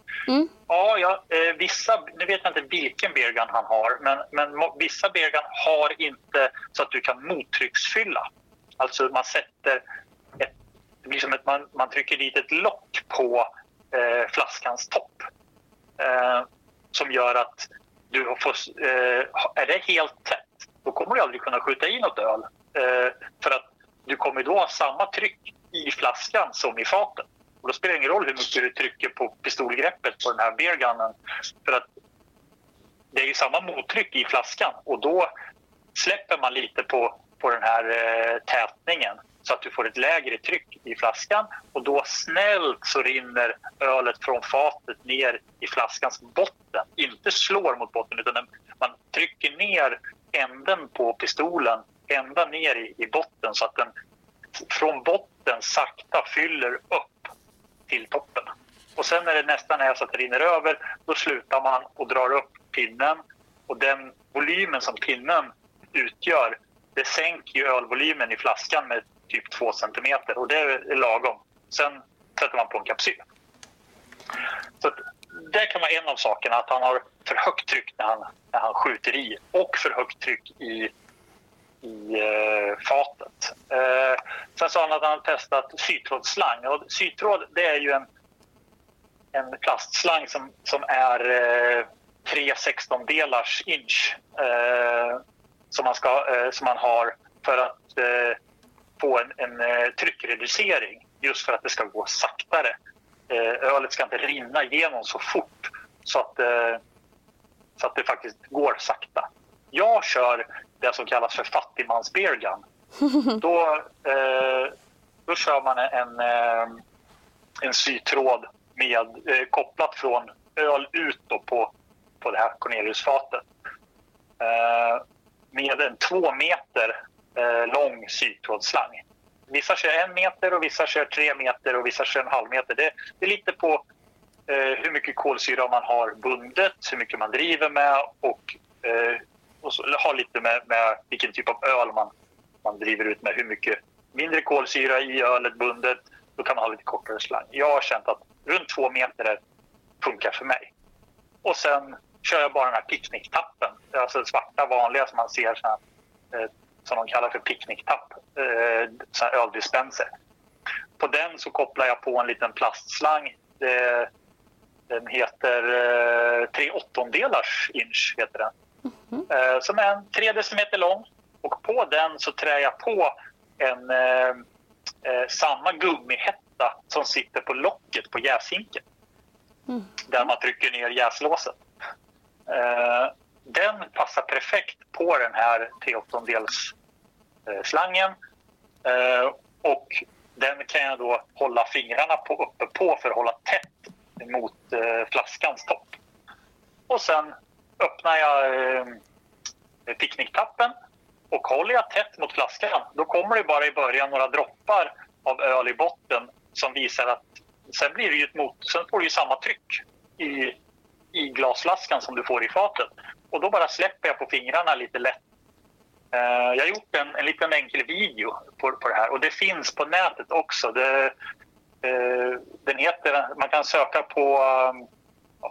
Ja, ja eh, vissa, nu vet jag inte vilken beer gun han har men, men vissa beer gun har inte så att du kan mottrycksfylla. Alltså man sätter ett, det blir som att man, man trycker dit ett lock på eh, flaskans topp eh, som gör att du får, eh, är det helt tätt då kommer du aldrig kunna skjuta i något öl. Eh, för att du kommer då ha samma tryck i flaskan som i fatet. Och då spelar det ingen roll hur mycket du trycker på pistolgreppet på den här beergunnen för att det är ju samma mottryck i flaskan. Och då släpper man lite på, på den här eh, tätningen så att du får ett lägre tryck i flaskan och då snällt så rinner ölet från fatet ner i flaskans botten. Inte slår mot botten utan den- man trycker ner änden på pistolen ända ner i, i botten så att den från botten sakta fyller upp till toppen. Och sen när det nästan är så att det rinner över, då slutar man och drar upp pinnen. Och den volymen som pinnen utgör, det sänker ju ölvolymen i flaskan med typ 2 centimeter och det är lagom. Sen sätter man på en kapsyl. Så det kan vara en av sakerna, att han har för högt tryck när han, när han skjuter i och för högt tryck i i eh, fatet. Eh, sen sa han att han hade testat sytrådsslang. Och sytråd det är ju en, en plastslang som, som är eh, tre 16-delars inch eh, som, man ska, eh, som man har för att eh, få en, en eh, tryckreducering just för att det ska gå saktare. Ölet ska inte rinna igenom så fort så att, så att det faktiskt går sakta. Jag kör det som kallas för fattigmans beer gun. Då, då kör man en, en sytråd med, kopplat från öl ut på, på det här Corneliusfatet. Med en två meter eh, lång sytrådsslang. Vissa kör en meter och vissa kör tre meter och vissa kör en halv meter. Det, det är lite på eh, hur mycket kolsyra man har bundet, hur mycket man driver med och, eh, och så, har lite med, med vilken typ av öl man, man driver ut med. Hur mycket mindre kolsyra i ölet bundet, då kan man ha lite kortare slang. Jag har känt att runt två meter funkar för mig. Och sen kör jag bara den här picknicktappen, alltså den svarta vanliga som man ser så här, eh, som de kallar för picknicktapp, eh, så här öldispenser. På den så kopplar jag på en liten plastslang. Det, den heter eh, 3 åttondelars inch. Heter den. Eh, som är en 3 decimeter lång. Och på den så trär jag på en eh, eh, samma gummihätta som sitter på locket på jäshinken. Där man trycker ner jäslåset. Eh, den passar perfekt på den här 3 åttondels eh, slangen. Eh, och den kan jag då hålla fingrarna på, uppe på för att hålla tätt mot eh, flaskans topp. Och sen öppnar jag eh, picknicktappen och håller jag tätt mot flaskan då kommer det bara i början några droppar av öl i botten som visar att sen blir det ju ett mot, sen får du ju samma tryck i, i glasflaskan som du får i fatet. Och då bara släpper jag på fingrarna lite lätt Eh, jag har gjort en, en liten enkel video på, på det här och det finns på nätet också. Det, eh, den heter, man kan söka på eh, um,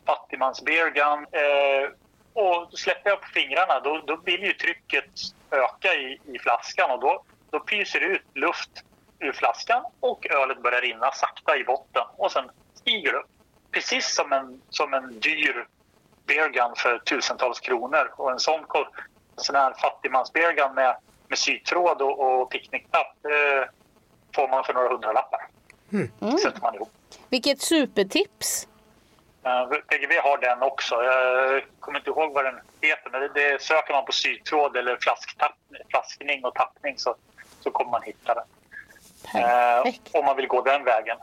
Fattigmans beer gun. Eh, och släpper jag på fingrarna då, då vill ju trycket öka i, i flaskan och då, då pyser det ut luft ur flaskan och ölet börjar rinna sakta i botten och sen stiger det upp. Precis som en, som en dyr beer gun för tusentals kronor. Och en sån, sån här fattigmans-beer gun med, med sytråd och, och picknicktapp eh, får man för några hundralappar. Sätter man ihop. Vilket supertips! Uh, PGV har den också. Jag kommer inte ihåg vad den heter, men det, det söker man på sytråd eller flaskning och tappning så, så kommer man hitta den. Uh, om man vill gå den vägen.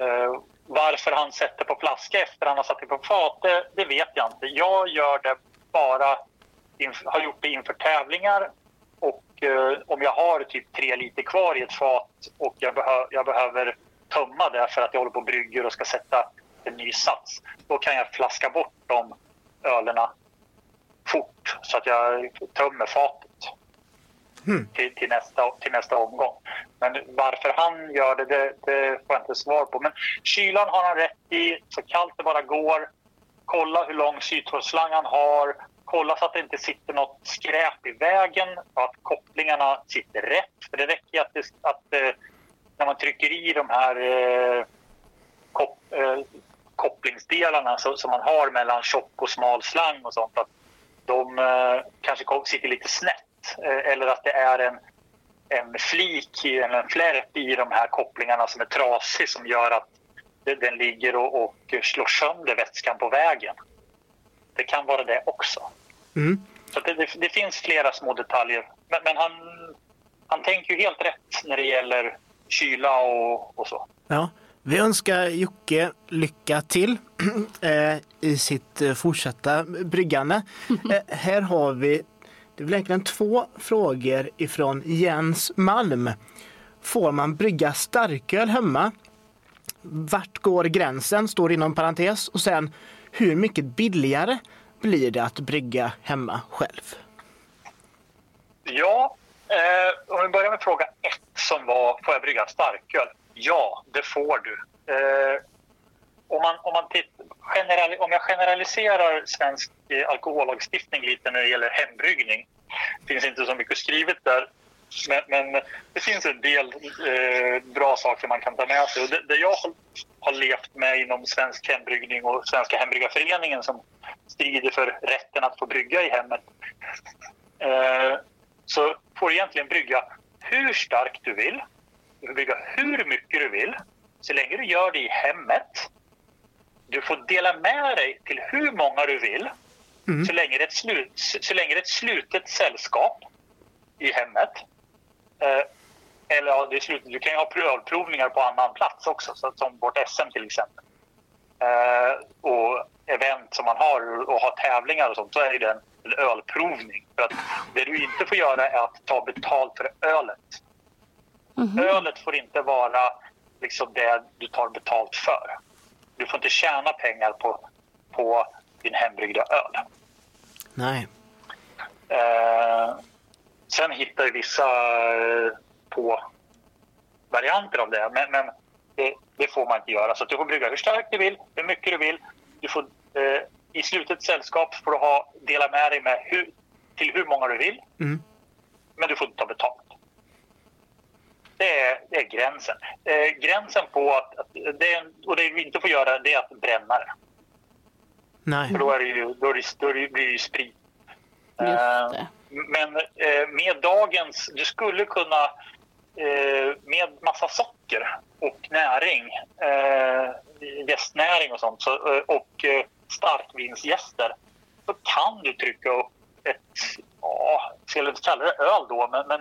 Uh, varför han sätter på flaska efter han har satt det på fat, det, det vet jag inte. Jag gör det bara, har gjort det inför tävlingar och eh, om jag har typ tre liter kvar i ett fat och jag, behö, jag behöver tömma det för att jag håller på och brygger och ska sätta en ny sats, då kan jag flaska bort de ölerna fort så att jag tömmer fatet mm. till, till, nästa, till nästa omgång. Men varför han gör det, det, det får jag inte svar på. Men kylan har han rätt i, så kallt det bara går. Kolla hur lång sytrådsslang han har. Kolla så att det inte sitter något skräp i vägen och att kopplingarna sitter rätt. För det räcker att, det, att eh, när man trycker i de här eh, kop, eh, kopplingsdelarna så, som man har mellan tjock och smal slang och sånt att de eh, kanske sitter lite snett eller att det är en, en flik eller en flärp i de här kopplingarna som är trasig som gör att den ligger och, och slår sönder vätskan på vägen. Det kan vara det också. Mm. Så det, det, det, finns flera små detaljer. Men, men, han, han tänker ju helt rätt när det gäller kyla och, och så. Ja. Vi önskar Jocke lycka till eh, i sitt eh, fortsatta bryggande. Eh, här har vi det är egentligen två frågor ifrån Jens Malm. Får man brygga starköl hemma? Vart går gränsen? Står inom parentes. Och sen hur mycket billigare blir det att brygga hemma själv? Ja, eh, om vi börjar med fråga ett som var får jag brygga starköl? Ja, det får du. Eh, om, man, om, man titt, general, om jag generaliserar svensk eh, alkohollagstiftning lite när det gäller hembryggning det finns inte så mycket skrivet där. Men, men det finns en del eh, bra saker man kan ta med sig. Och det, det jag har, har levt med inom Svensk hembryggning och Svenska hembryggarföreningen som strider för rätten att få brygga i hemmet. Eh, så får du egentligen brygga hur starkt du vill. Du får brygga hur mycket du vill. Så länge du gör det i hemmet du får dela med dig till hur många du vill mm. så, länge det är ett slut, så länge det är ett slutet sällskap i hemmet. Eh, eller ja, det är slutet. Du kan ju ha ölprovningar på annan plats också, så, som vårt SM till exempel. Eh, och event som man har och har tävlingar och sånt, så är det en, en ölprovning. För att det du inte får göra är att ta betalt för ölet. Mm. Ölet får inte vara liksom det du tar betalt för. Du får inte tjäna pengar på, på din hembryggda öl. Nej. Eh, sen hittar vissa eh, på varianter av det, men, men det, det, får man inte göra. Så du får brygga hur starkt du vill, hur mycket du vill. Du får, eh, I slutet sällskap får du ha, dela med dig med hur, till hur många du vill, mm. men du får inte ta betalt. Det är, det är gränsen. Eh, gränsen på att, att det, och det vi inte får göra det är att bränna det. Nej. För då, är det ju, då, är det, då blir det ju sprit. Uh, men uh, med dagens... Du skulle kunna uh, med massa socker och näring, gästnäring och sånt så, och starkvinsgäster så kan du trycka upp ett, ja, jag inte kalla det öl då, men, men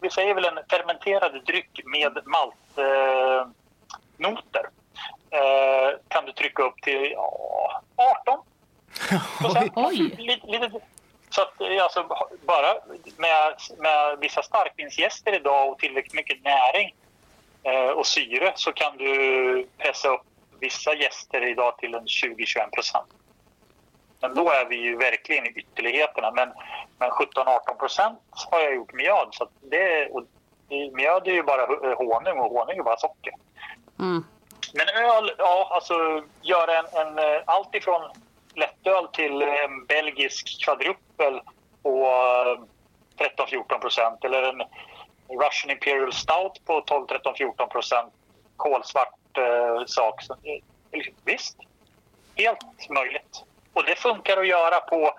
vi säger väl en fermenterad dryck med maltnoter eh, kan du trycka upp till ja, 18 Oj. så att, eh, alltså, bara med, med vissa starkvinsgäster idag och tillräckligt mycket näring eh, och syre så kan du pressa upp vissa gäster idag till en 20-21 procent. Men då är vi ju verkligen i ytterligheterna. Men, men 17-18 procent har jag gjort mjöd. Så det, och mjöd är ju bara honung och honung är bara socker. Mm. Men öl, ja, alltså göra en, en eh, allt ifrån lättöl till en belgisk kvadruppel på 13-14 eh, procent eller en Russian Imperial Stout på 12-13-14 procent kolsvart eh, sak. Så, eh, visst, helt möjligt. Och det funkar att göra på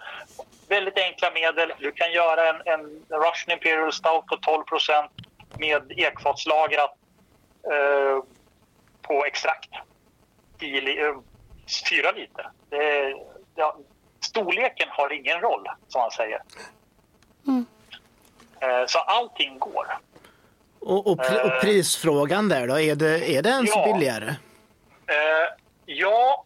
väldigt enkla medel. Du kan göra en, en Russian Imperial Stout på 12 procent med ekfatslagrat eh, på extrakt. 10, fyra liter. Det, ja, storleken har ingen roll, som man säger. Eh, Så allting går. Och, och, pr- och prisfrågan där då, är det, är det ens Ja. billigare? Eh, ja,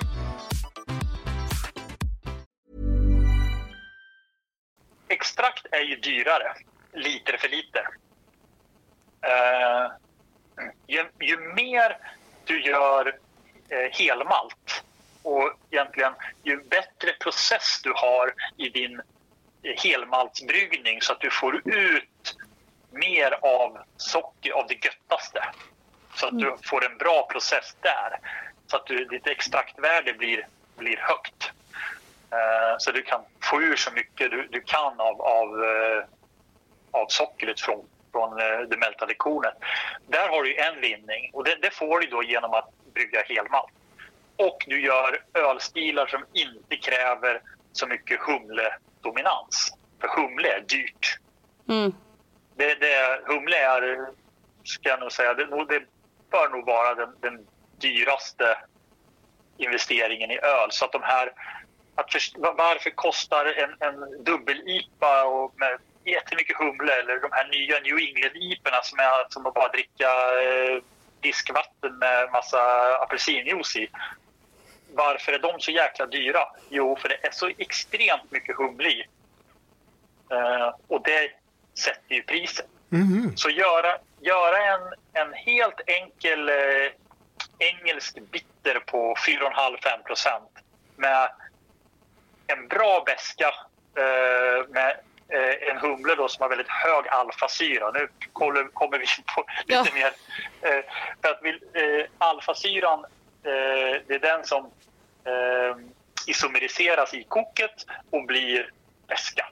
Extrakt är ju dyrare, liter för liter. Eh, ju, ju mer du gör eh, helmalt och egentligen ju bättre process du har i din eh, helmaltsbryggning så att du får ut mer av socker, av det göttaste. Så att du får en bra process där. Så att du, ditt extraktvärde blir, blir högt. Eh, så du kan få ur så mycket du, du kan av, av, eh, av sockret från, från eh, det mältade kornet. Där har du en vinning och det, det får du då genom att brygga helmalt. Och du gör ölstilar som inte kräver så mycket humledominans. För humle är dyrt. Mm. Det, det, humle är, ska jag nog säga, det, det bör nog vara den, den dyraste investeringen i öl. Så att de här, att först, varför kostar en, en dubbel-IPA och med jättemycket humle eller de här nya New England-IPorna som är som att bara dricka eh, diskvatten med massa apelsinjuice i. Varför är de så jäkla dyra? Jo, för det är så extremt mycket humle i. Eh, och det sätter ju priset. Så göra, göra en, en helt enkel eh, engelsk bitter på 4,5-5 procent med en bra beska eh, med eh, en humle då som har väldigt hög alfasyra. Nu kommer, vi in på lite Ja. mer. Eh, för att vi, alfasyran, det är den som isomeriseras i koket och blir beska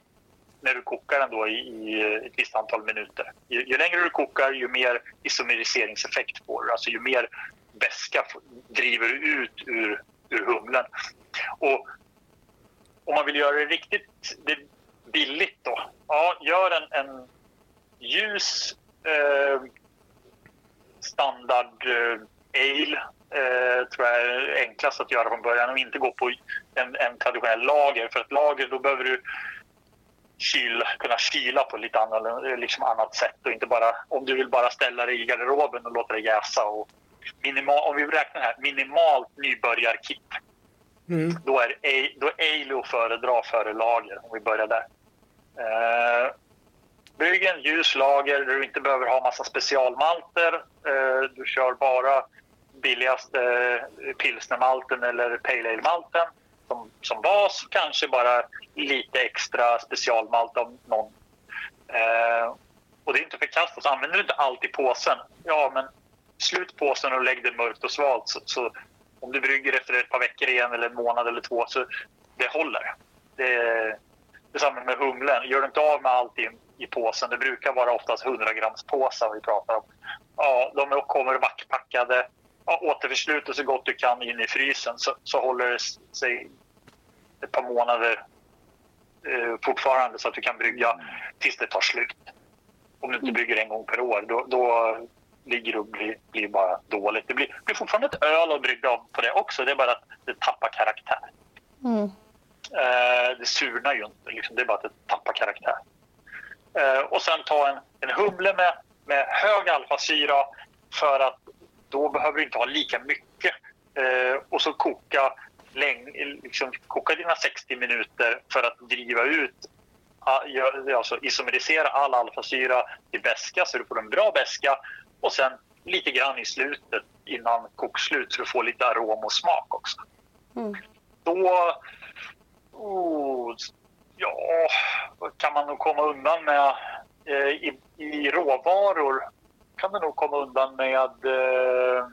när du kokar den då i, i ett visst antal minuter. Ju, ju längre du kokar, ju mer isomeriseringseffekt får du. Alltså ju mer beska f- driver du ut ur, ur humlen. Och om man vill göra det riktigt det billigt då, ja, gör en, en ljus eh, standard eh, ale eh, tror jag är enklast att göra från början och inte gå på en, en traditionell lager. För ett lager då behöver du kyl, kunna kyla på lite annat, liksom annat sätt och inte bara om du vill bara ställa dig i garderoben och låta det jäsa. Och minimal, om vi räknar här, minimalt nybörjarkit. Mm. Då är, då är ale att föredra före lager om vi börjar där. Eh, Bygg en ljus lager där du inte behöver ha massa specialmalter. Eh, du kör bara billigaste eh, pilsnermalten eller pale ale-malten som, som bas. Kanske bara lite extra specialmalt av någon. Eh, och det är inte förkastat. Använder du inte allt i påsen, ja men slut påsen och lägg det mörkt och svalt. Så, så om du brygger efter ett par veckor igen eller en månad eller två så det håller. Det är detsamma med humlen. Gör du inte av med allt i, i påsen, det brukar vara oftast 100 grams påsar vi pratar om. Ja, de kommer vackpackade. Ja, återförsluta så gott du kan in i frysen så, så håller det sig ett par månader eh, fortfarande så att du kan brygga tills det tar slut. Om du inte brygger en gång per år, då, då ligger det och blir, blir bara dåligt. Det blir, blir fortfarande ett öl att brygga av på det också. Det är bara att det tappar karaktär. Eh, det surnar ju inte, liksom. det är bara att det tappar karaktär. Eh, och sen ta en, en humle med, med hög alfasyra för att då behöver du inte ha lika mycket Eh, och så koka, läng, liksom, koka dina 60 minuter för att driva ut a- gör- alltså isomerisera all alfasyra till beska så du får en bra beska och sen lite grann i slutet innan kokslut så du får lite arom och smak också. Då oh, ja, kan man nog komma undan med eh, i, i råvaror kan du nog komma undan med eh,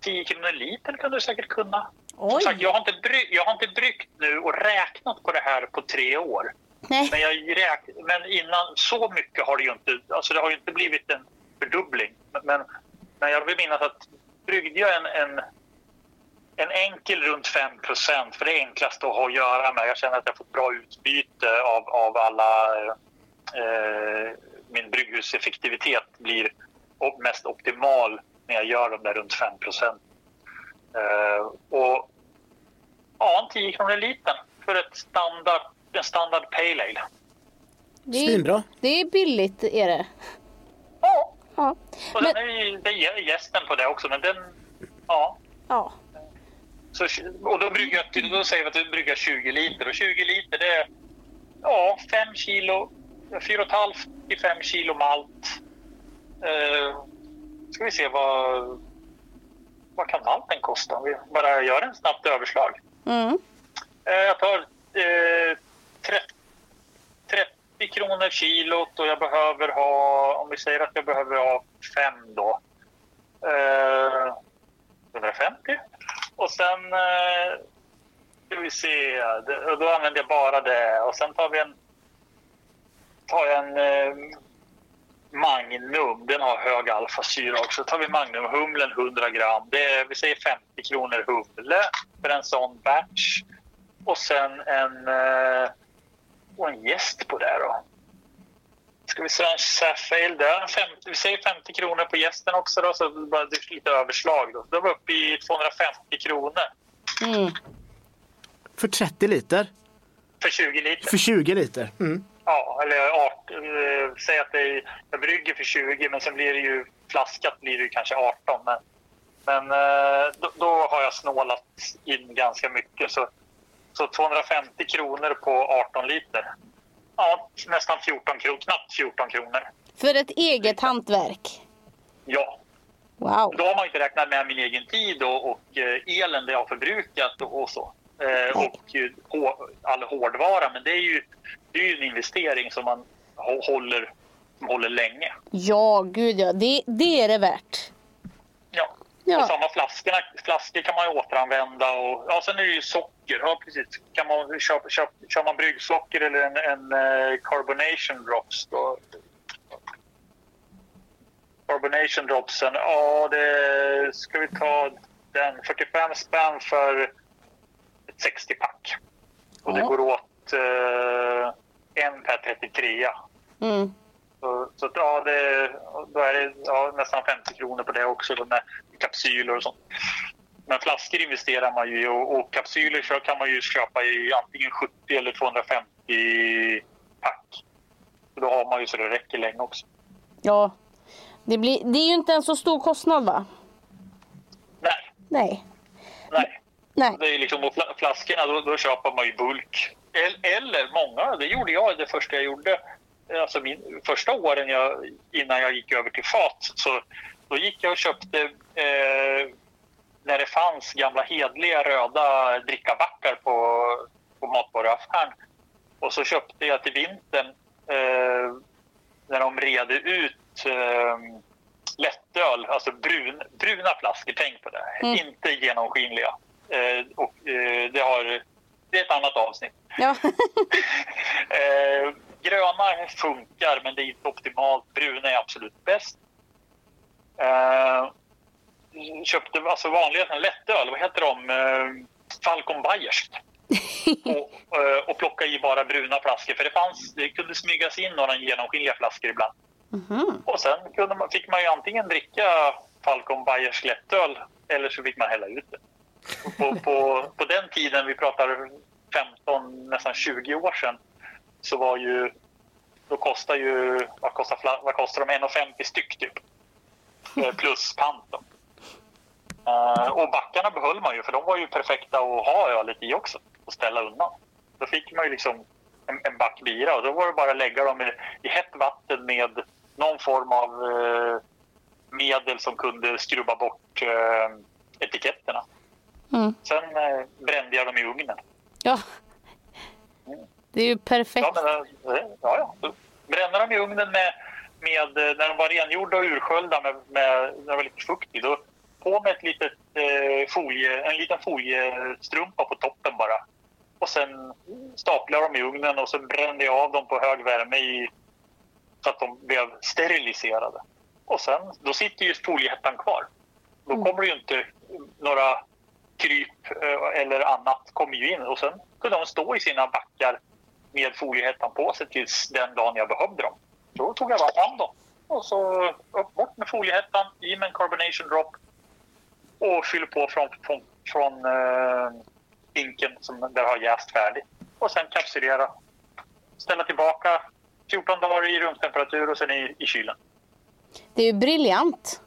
10 kronor liter kan du säkert kunna. Som sagt, jag, har inte bry, jag har inte bryggt nu och räknat på det här på tre år. Nej. Men, jag räk, men innan, så mycket har det ju inte... Alltså det har ju inte blivit en fördubbling. Men, men jag vill minnas att bryggde jag en, en, en enkel runt 5% för det är enklast att ha att göra med. Jag känner att jag får bra utbyte av, av alla... Eh, min brygghuseffektivitet blir mest optimal när jag gör de där runt 5 eh, Och ja, en 10 kronor liten för ett standard, en standard pale ale. Det är, Svinbra. det är billigt, är det. Ja, Ja. och Men, den är, det är gästen på det också, men den... Ja. ja. Så, och då, brygger jag, då säger vi att du brygger 20 liter och 20 liter det är ja, 5 kilo, 4,5 till 5 kilo malt. Eh, ska vi se vad, vad kan malten kosta om vi bara gör en snabbt överslag. Mm. Eh, jag tar eh, 30, 30 kronor kilot och jag behöver ha, om vi säger att jag behöver ha fem då. Eh, 150. Och sen eh, ska vi se, då använder jag bara det. Och sen tar vi en, tar jag en eh, Magnum, den har hög alfasyra också. tar vi Magnumhumlen 100 gram. Det är, vi säger 50 kronor humle för en sån batch. Och sen en, eh, och en gäst på det då. Ska vi säga en Safale där. 50, vi säger 50 kronor på gästen också då, så bara det är lite överslag då. Då var vi uppe i 250 kronor Mm. För 30 liter. för 20 liter. För 20 liter. Mm. Ja, eller art, eh, säg att det är, jag brygger för 20 men sen blir det ju flaskat blir det ju kanske 18. Men, men eh, då, då har jag snålat in ganska mycket. Så, så 250 kronor på 18 liter. Ja, nästan 14 kronor, knappt 14 kronor. För ett eget hantverk. Ja, Wow. då har man inte räknat med min egen tid och, och eh, elen det jag har förbrukat och, och så. Eh, och eh, all hårdvara. Men det är ju, det är ju en investering som man hå- håller, som håller länge. Ja, gud ja. Det, det är det värt. Ja. Ja. Och samma flaskorna, flaskor kan man ju återanvända. Och, ja, sen är det ju socker. Ja, precis. Kan man, kör, kör, kör man bryggsocker eller en, en eh, carbonation drops då, Carbonation dropsen, ja det ska vi ta den 45 spänn för ett 60-pack. Och det Ja. går åt eh, en per 33. Mm. Så, så ja, det, då är det ja, nästan 50 kronor på det också med kapsyler och sånt. Men flaskor investerar man ju i och, och kapsyler så kan man ju köpa i antingen 70 eller 250 pack. Så då har man ju så det räcker länge också. Ja. Det, blir, det är ju inte en så stor kostnad va? Nej, Nej. nej. Nej. Det är liksom, och fla- flaskorna, då, då köper man ju bulk. El- Eller många, det gjorde jag det första jag gjorde. Alltså min, första åren jag, innan jag gick över till fat, så då gick jag och köpte eh, när det fanns gamla hedliga röda drickabackar på, på matvaruaffären. Och så köpte jag till vintern eh, när de rede ut eh, lättöl, alltså brun, bruna flaskor, tänk på det. Inte genomskinliga. Eh, och, eh, det, har, det är ett annat avsnitt. Ja. Eh, gröna funkar, men det är inte optimalt. Bruna är absolut bäst. Eh, köpte alltså vanliga lättöl, vad heter de? Eh, Falcon Bayersk. och, eh, och plocka i bara bruna flaskor. För det, fanns, det kunde smygas in några genomskinliga flaskor ibland. Och sen kunde man, fick man ju antingen dricka Falcon Bayersk lättöl eller så fick man hälla ut det. På, på, på den tiden, vi pratar 15, nästan 20 år sedan, så var ju... Då kostar ju... Vad kostar, vad kostar de? 1,50 styck typ. Eh, Plus pant då. Eh, och backarna behöll man ju, för de var ju perfekta att ha ölet i också och ställa undan. Då fick man ju liksom en, en back bira och då var det bara att lägga dem i, i hett vatten med någon form av eh, medel som kunde skrubba bort eh, etiketterna. Mm. Sen eh, brände jag dem i ugnen. Ja. Det är ju perfekt. Ja, men, eh, ja, ja. Så Brände dem i ugnen med, med, eh, när de var rengjorda och ursköljda med, med, när det var lite fukt i. Då på med ett litet, eh, folie, en liten foliestrumpa på toppen bara. Och sen jag dem i ugnen och så brände jag av dem på hög värme i, så att de blev steriliserade. Och sen, då sitter ju foliehettan kvar. Då kommer det ju inte några kryp eh, eller annat kommer ju in och sen kunde de stå i sina backar med foliehettan på sig tills den dagen jag behövde dem. Då tog jag bara fram dem och så upp bort med foliehettan, i med en carbonation drop och fyller på från, från, från eh, hinken som där har jäst färdigt. Och sen kapsylera, ställa tillbaka 14 dagar i rumstemperatur och sen i, i kylen. Det är ju briljant.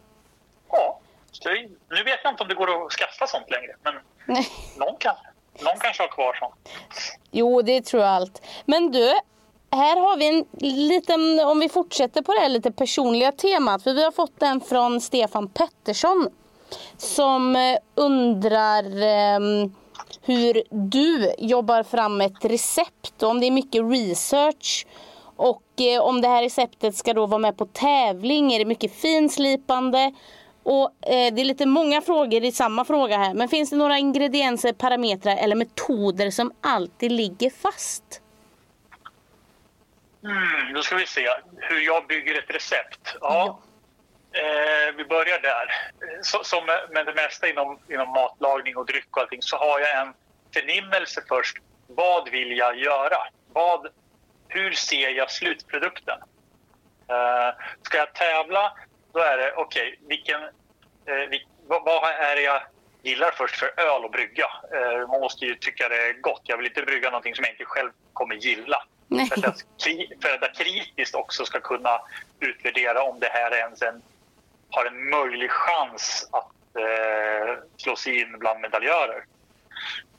Ja, det- nu vet jag inte om det går att skaffa sånt längre, men Nej. någon, kan, någon kanske har kvar sånt. Jo, det tror jag allt. Men du, här har vi en liten, om vi fortsätter på det här lite personliga temat. För vi har fått den från Stefan Pettersson. Som eh, undrar ehm, hur du jobbar fram ett recept. och Om det är mycket research. Och eh, om det här receptet ska då vara med på tävling. Är det mycket finslipande? Och eh, det är lite många frågor i samma fråga här. Men finns det några ingredienser, parametrar eller metoder som alltid ligger fast? Mm, då ska vi se hur jag bygger ett recept. Ja. Eh, vi börjar där. Eh, Så, som med- det mesta inom, inom matlagning och dryck och allting så har jag en förnimmelse först. Vad vill jag göra? Vad, hur ser jag slutprodukten? Eh, ska jag tävla, då är det okej, vilken, eh, vil, vad, vad är det jag gillar först för öl att brygga? Eh, man måste ju tycka det är gott. Jag vill inte brygga någonting som jag inte själv kommer gilla. Nej. För att, kri- för att jag kritiskt också ska kunna utvärdera om det här ens en, har en möjlig chans att eh, slå sig in bland medaljörer.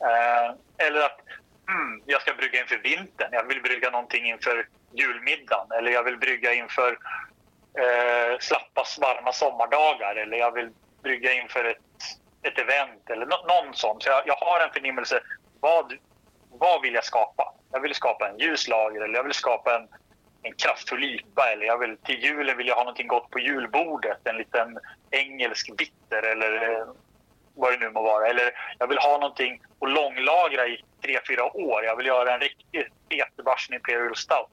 Eh, eller att mm, jag ska brygga inför vintern. Jag vill brygga någonting inför julmiddagen. Eller jag vill brygga inför eh, slappa, varma sommardagar. Eller jag vill brygga inför ett, ett event eller no någon sån. Så jag, jag har en förnimmelse. Vad, vad vill jag skapa? Jag vill skapa en ljuslager eller jag vill skapa en, en kraftfull IPA eller jag vill, till julen vill jag ha någonting gott på julbordet. En liten engelsk bitter eller eh, vad det nu må vara. Eller jag vill ha någonting att långlagra i tre, fyra år. Jag vill göra en riktig fet Imperial Stout.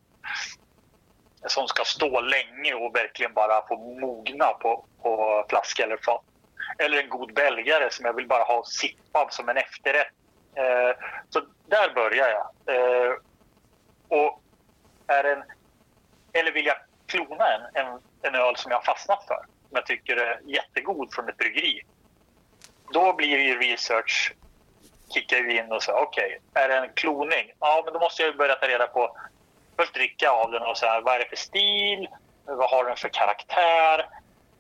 Som ska stå länge och verkligen bara få mogna på, på flaska eller fat. Eller en god belgare som jag vill bara ha sippad som en efterrätt. Eh, så där börjar jag. Eh, och är en, eller vill jag klona en, en, en öl som jag har fastnat för, som jag tycker är jättegod från ett bryggeri. Då blir ju research, kickar ju in och säger okej, är det en kloning? Ja, men då måste jag börja ta reda på, först dricka av den och säga vad är det för stil? Vad har den för karaktär?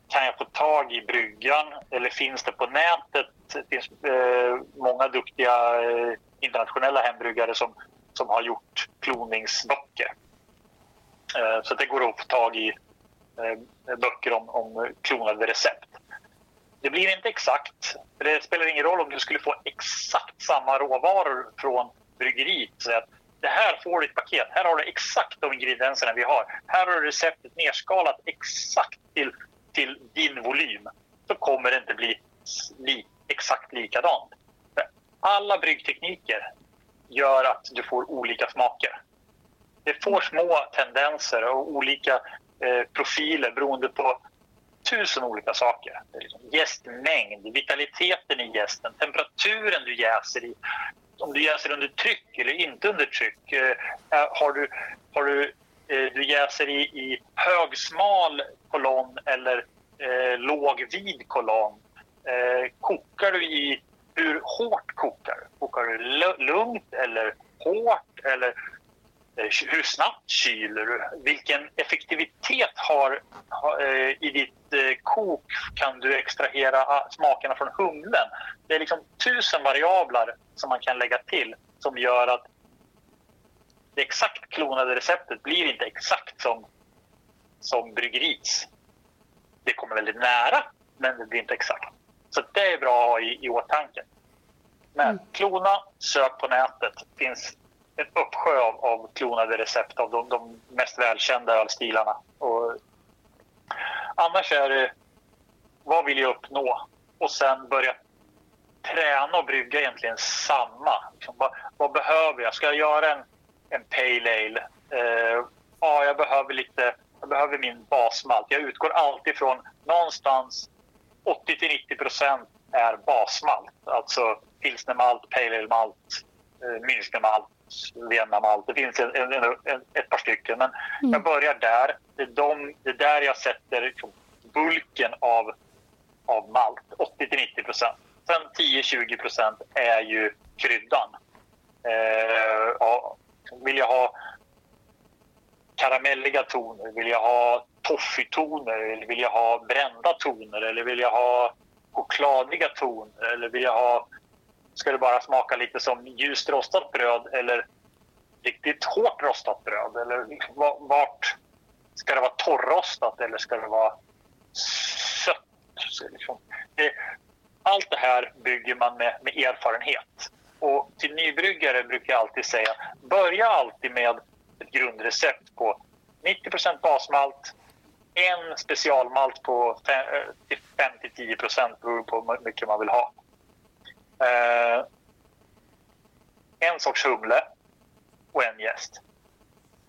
Kan jag få tag i bryggan eller finns det på nätet? Det finns eh, många duktiga eh, internationella hembryggare som, som har gjort kloningsböcker. Eh, så det går att få tag i eh, böcker om, om klonade recept. Det blir inte exakt. Det spelar ingen roll om du skulle få exakt samma råvaror från bryggeriet. Så att det här får du ett paket. Här har du exakt de ingredienserna vi har. Här har du receptet nerskalat exakt till, till din volym. Så kommer det inte bli li, exakt likadant. För alla bryggtekniker gör att du får olika smaker. Det får små tendenser och olika eh, profiler beroende på tusen olika saker. Liksom Jästmängd, vitaliteten i jästen, temperaturen du jäser i, om du jäser under tryck eller inte under tryck. Eh, eh har du, har du, eh, du jäser i, i högsmal kolonn eller eh, låg-vid kolonn. Eh, kokar du i, hur hårt kokar du? Kokar du lugnt eller hårt? Eller hur snabbt kyler du? Vilken effektivitet har, har eh, i ditt eh, kok kan du extrahera ah, smakerna från humlen? Det är liksom tusen variabler som man kan lägga till som gör att det exakt klonade receptet blir inte exakt som, som bryggeriets. Det kommer väldigt nära, men det blir inte exakt. Så det är bra att ha i, i åtanke. Men klona, sök på nätet. Finns en uppsjö av, av klonade recept av de, de mest välkända ölstilarna. Och annars är det vad vill jag uppnå? Och sen börja träna och brygga egentligen samma. Liksom, vad, vad behöver jag? Ska jag göra en, en pale ale? Eh, ja, jag behöver lite jag behöver min basmalt. Jag utgår alltid från någonstans 80-90 procent är basmalt. Alltså pilsnermalt, pale ale-malt, eh, münchenmalt, Vienna-malt. Det finns en, en, en, ett par stycken. Men jag börjar där. Det är, de, det är där jag sätter liksom, bulken av, av malt. 80-90 procent. Sen 10-20 procent är ju kryddan. Eh, ja, vill jag ha karamelliga toner? Vill jag ha toffitoner? Eller vill jag ha brända toner? Eller vill jag ha chokladiga toner? Eller vill jag ha... Ska det bara smaka lite som ljust rostat bröd eller riktigt hårt rostat bröd? Eller liksom, vart... Ska det vara torrrostat eller ska det vara sött? Liksom, allt det här bygger man med, med erfarenhet. Och till nybryggare brukar jag alltid säga, börja alltid med ett grundrecept på 90% basmalt, en specialmalt på 5-10 eh, beroende på hur mycket man vill ha. Eh, en sorts humle och en jäst.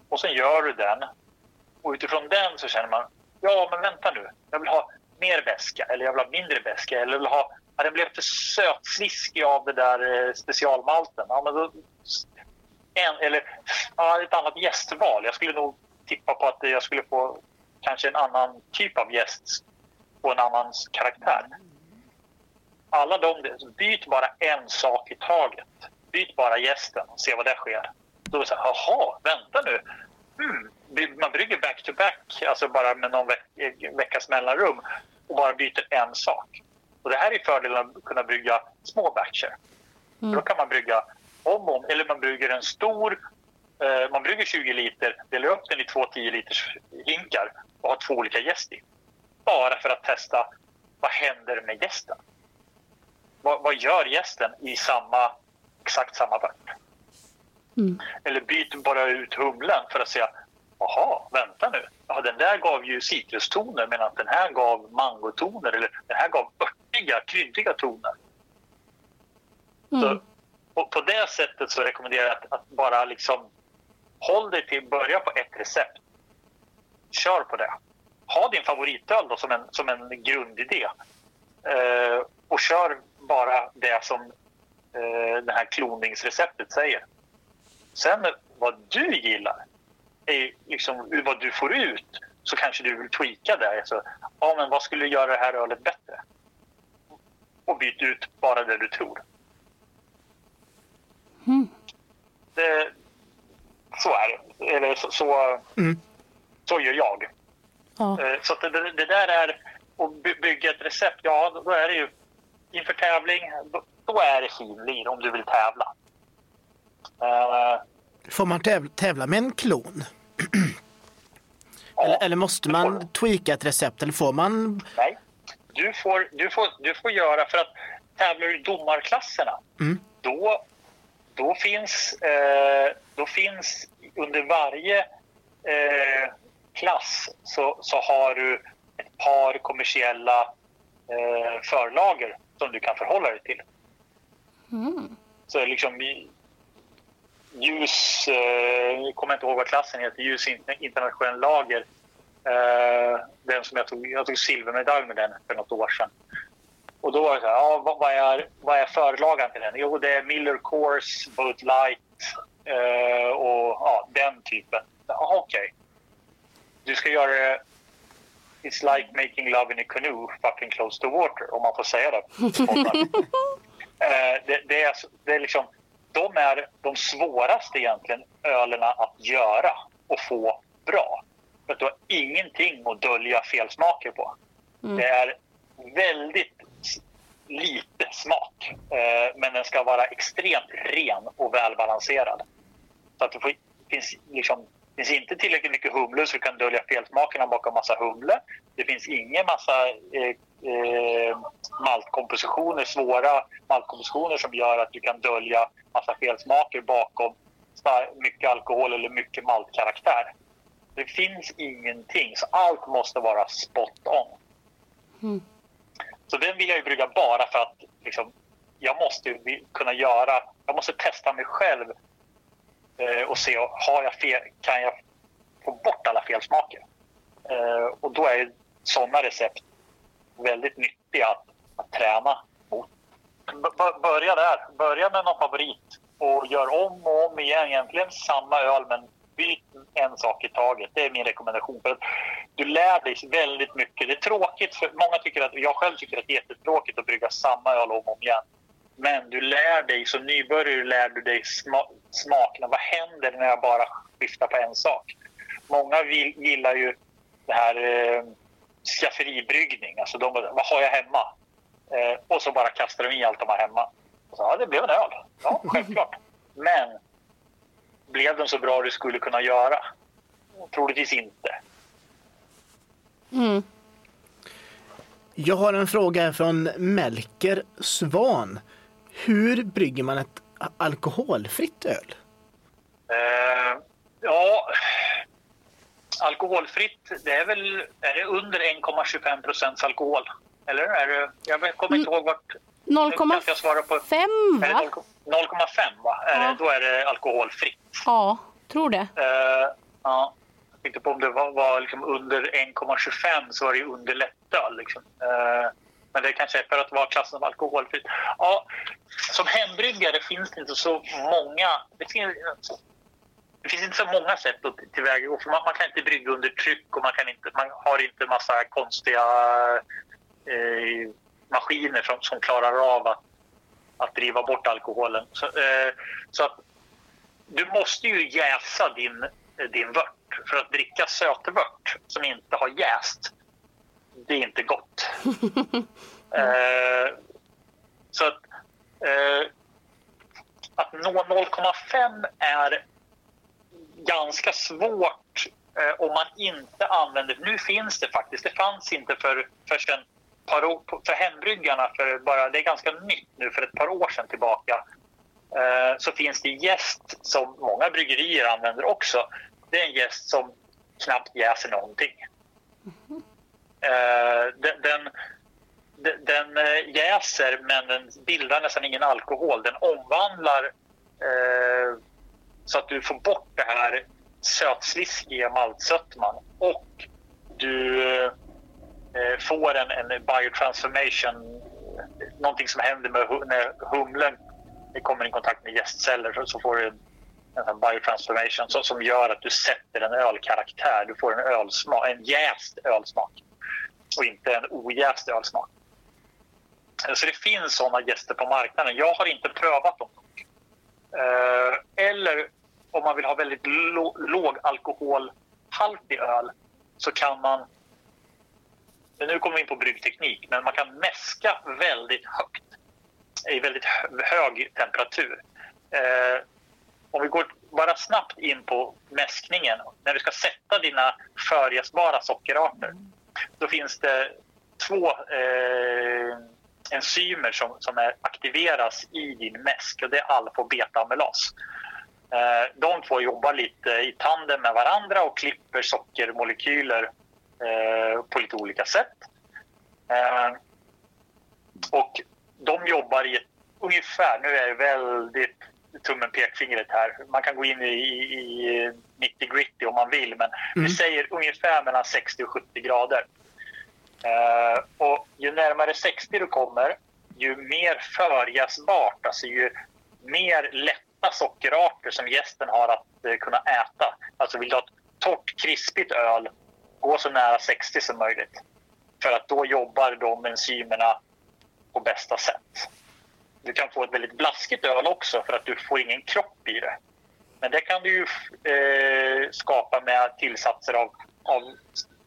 Och sen gör du den. Och utifrån den så känner man, ja men vänta nu, jag vill ha mer beska eller jag vill ha mindre beska eller jag vill ha, ja, den blev för sötsliskig av det där eh, specialmalten. Ja, men då, en, eller ja, ett annat gästval. Jag skulle nog tippa på att jag skulle få kanske en annan typ av gäst och en annan karaktär. Alla de, byt bara en sak i taget. Byt bara gästen och se vad det sker. Då är det så här, jaha, vänta nu. Hmm, man brygger back-to-back, alltså bara med någon veck veckas mellanrum och bara byter en sak. Och det här är fördelen att kunna brygga små batcher. För då kan man brygga om och om, eller man brygger en stor, eh, man brygger 20 liter, delar upp den i två 10 liters hinkar och har två olika gäst i. Bara för att testa vad händer med gästen. Vad, vad gör gästen i samma, exakt samma batch? Eller byt bara ut humlen för att säga Jaha, vänta nu. Ja, den där gav ju citrustoner medan den här gav mangotoner eller den här gav örtiga, kryddiga toner. Så, och på det sättet så rekommenderar jag att, att bara liksom håll dig till, börja på ett recept. Kör på det. Ha din favoritöl då som en, som en grundidé. Eh, och kör bara det som eh, det här kloningsreceptet säger. Sen vad du gillar, är liksom vad du får ut, så kanske du vill tweaka det. Alltså, ja, men vad skulle göra det här ölet bättre? Och byt ut bara det du tror. Det, så är det. Eller så, så, så gör jag. Ja. Eh, Så att det, det där är att by- bygga ett recept. Ja, då är det ju inför tävling. Då, är det finlir om du vill tävla. Eh, Får man täv- tävla med en klon? ja, Eller, eller måste man tweaka ett recept? Eller får man... Nej, du får, du, får, du får göra för att tävlar du i domarklasserna då, då, finns, eh, då finns under varje eh, klass så, så har du ett par kommersiella eh, förlager som du kan förhålla dig till. Så liksom ljus, eh, jag kommer inte ihåg vad klassen heter, ljus in- internationell lager. Eh, den som jag tog, jag tog silvermedalj med den för något år sedan. Och då var det så här, ja, vad, vad, är, vad är förlagan till den? Jo, det är Miller Coors, Bud Light eh, och ja, den typen. Okej. Du ska göra det It's like making love in a canoe fucking close to water, om man får säga det. Eh, det, det, är, det är liksom de är de svåraste egentligen ölerna att göra och få bra. För att du har ingenting att dölja felsmaker på. Det är väldigt lite smak, eh, men den ska vara extremt ren och välbalanserad. Så att det får, finns, liksom, finns inte tillräckligt mycket humle så du kan dölja felsmakerna bakom massa humle. Det finns ingen massa eh, eh, maltkompositioner, svåra maltkompositioner som gör att du kan dölja massa felsmaker bakom mycket alkohol eller mycket maltkaraktär. Det finns ingenting, så allt måste vara spot on. Så den vill jag ju brygga bara för att liksom, jag måste kunna göra, jag måste testa mig själv Eh, och se, har jag fel, kan jag få bort alla felsmaker? Eh, och då är sådana recept väldigt nyttiga att, att träna mot. B- börja där, börja med någon favorit och gör om och om igen egentligen samma öl men byt en sak i taget. Det är min rekommendation. För att du lär dig väldigt mycket. Det är tråkigt, för många tycker att, jag själv tycker att det är jättetråkigt att brygga samma öl om och om igen. Men du lär dig, som nybörjare lär du dig sma, smakerna. Vad händer när jag bara skiftar på en sak? Många vill, gillar ju det här eh, skafferibryggning. Alltså de, vad har jag hemma? Eh, och så bara kastar de i allt de har hemma. Så, ja, det blev en öl. Ja, självklart. Men blev den så bra du skulle kunna göra? Troligtvis inte. Jag har en fråga från Melker Svan. Hur brygger man ett alkoholfritt öl? Eh, ja, alkoholfritt, det är väl är det under 1,25 procents alkohol? Eller är det, jag kommer inte ihåg vart... Nu kan inte jag svara på. 0,5 Är det va? 0,5 va? Är Ja. det, då är det alkoholfritt. Ja, tror det. Eh, ja. Jag tänkte på om det var, var liksom under 1,25 så var det ju under lättöl. Liksom. Eh, men det kanske är för att vara klassen som alkoholfritt. Ja, som hembryggare finns det inte så många... Det finns, det finns inte så många sätt att tillvägagå. För man, man kan inte brygga under tryck och man, kan inte, man har inte massa konstiga eh, maskiner som, som klarar av att, att driva bort alkoholen. Så, eh, så att du måste ju jäsa din, eh, din vört. För att dricka sötvört som inte har jäst, det är inte gott. eh, så att, eh, att nå 0,5 är ganska svårt eh, om man inte använder... Nu finns det faktiskt, det fanns inte för, för, sen, par år, för hembryggarna, för bara, det är ganska nytt nu, för ett par år sedan tillbaka eh, så finns det jäst som många bryggerier använder också. Det är en jäst som knappt jäser någonting. Den, Eh, den, den- den eh, jäser men den bildar nästan ingen alkohol. Den omvandlar eh, så att du får bort det här sötsliskiga maltsötman och du eh, eh får en, en biotransformation, någonting som händer med hu- när humlen kommer i kontakt med jästceller så, så får du en, en biotransformation som, som gör att du sätter en ölkaraktär. Du får en ölsmak, en jäst ölsmak och inte en ojäst ölsmak. Eh, så det finns sådana gäster på marknaden. Jag har inte prövat dem. Eh, eller om man vill ha väldigt låg alkoholhaltig öl så kan man... Nu kommer vi in på bryggteknik, men man kan mäska väldigt högt i väldigt hög temperatur. Eh, om vi går bara snabbt in på mäskningen. När du ska sätta dina förjäsbara sockerarter då finns det två eh, enzymer som, som är, aktiveras i din mäsk och det är alfa och beta-amylas. Eh, de två jobbar lite i tandem med varandra och klipper sockermolekyler eh, på lite olika sätt. Eh, och de jobbar i ett, ungefär, nu är det väldigt tummen pekfingret här. Man kan gå in i, i, i 90 gritty om man vill men vi säger ungefär mellan 60 och 70 grader. Eh, och ju närmare 60 du kommer, ju mer förjäsbart, alltså ju mer lätta sockerarter som gästen har att eh, kunna äta. Alltså vill du ha ett torrt, krispigt öl, gå så nära 60 som möjligt. För att då jobbar de enzymerna på bästa sätt du kan få ett väldigt blaskigt öl också för att du får ingen kropp i det. Men det kan du ju eh, skapa med tillsatser av, av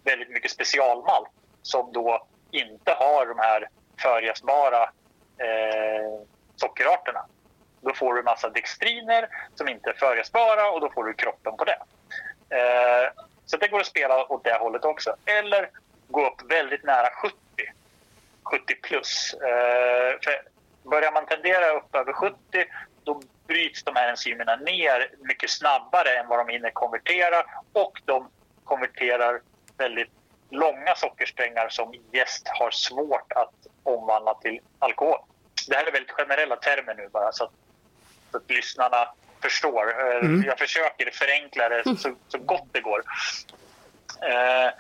väldigt mycket specialmalt som då inte har de här förjäsbara eh, sockerarterna. Då får du massa dextriner som inte är förjäsbara och då får du kroppen på det. Eh, så det går att spela åt det hållet också. Eller gå upp väldigt nära 70. 70 plus. Eh, för börjar man tendera upp över 70 då bryts de här enzymerna ner mycket snabbare än vad de hinner konvertera och de konverterar väldigt långa sockersträngar som gäst har svårt att omvandla till alkohol. Det här är väldigt generella termer nu bara så att, så att lyssnarna förstår. Eh, mm. Jag försöker förenkla det så, så gott det går. Eh,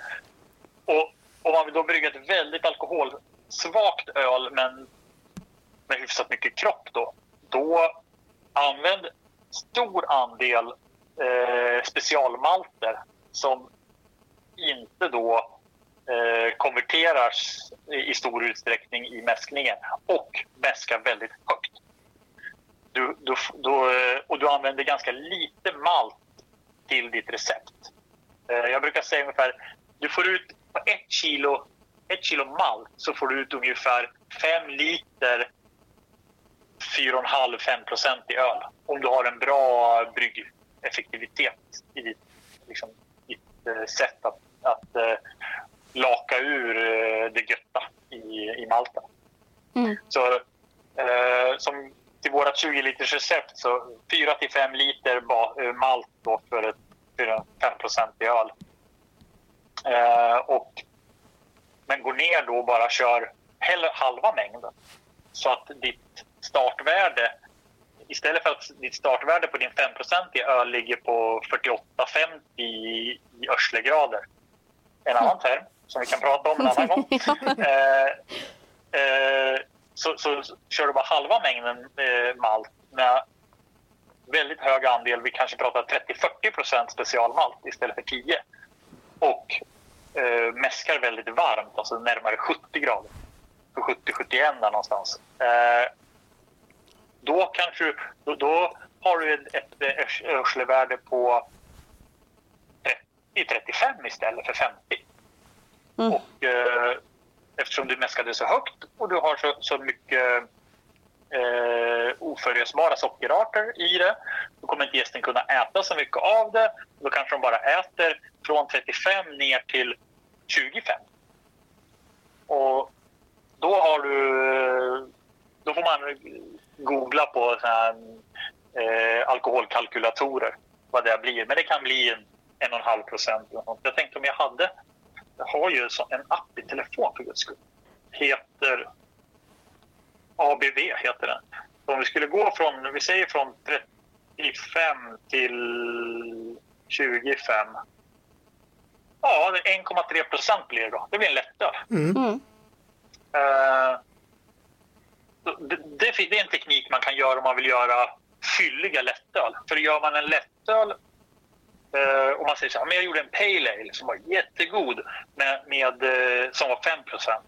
och om man då brygga ett väldigt alkoholsvagt öl men med hyfsat mycket kropp då, då använd stor andel eh, specialmalter som inte då eh, konverteras i stor utsträckning i mäskningen och mäskar väldigt högt. Du, du, du, eh, och du använder ganska lite malt till ditt recept. Eh, jag brukar säga ungefär, du får ut på ett kilo, ett kilo malt så får du ut ungefär fem liter 4,5-5 procent i öl. Om du har en bra bryggeffektivitet i ditt, liksom, ditt eh, sätt att, att uh, laka ur uh, det götta i, i malten. Mm. Så uh, som till vårt 20 liters recept så 4 till 5 liter malt då för ett 5 procent i öl. och, men går ner då och bara kör halva mängden så att ditt startvärde istället för att ditt startvärde på din 5 i öl ligger på 48-50 i, i örslegrader. En annan term som vi kan prata om en annan gång. Eh, eh, så, så, så, kör du bara halva mängden eh, malt med väldigt hög andel, vi kanske pratar 30-40% specialmalt istället för 10 och eh, mäskar väldigt varmt, alltså närmare 70 grader. 70-71 där någonstans. Eh, då kanske då, då har du ett, ett örslevärde på 30-35 istället för 50. Mm. Och, eh, eftersom du mäskade så högt och du har så, så mycket eh, oförlösbara sockerarter i det, då kommer inte gästen kunna äta så mycket av det. Då kanske de bara äter från 35 ner till 25. Och då har du... Då får man googla på såna här, eh, alkoholkalkylatorer vad det blir. Men det kan bli en, en och en halv procent. Jag tänkte om jag hade... Jag har ju en app i telefon för guds skull. Heter... ABV heter den. Om vi skulle gå från, vi säger från 35 till 25. Ja, 1,3 procent blir det då. Det blir en lättöl. Mm. Mm. Uh, det, det, är en teknik man kan göra om man vill göra fylliga lättöl. För gör man en lättöl eh, och man säger så här, men jag gjorde en pale ale som var jättegod med, med eh, som var 5%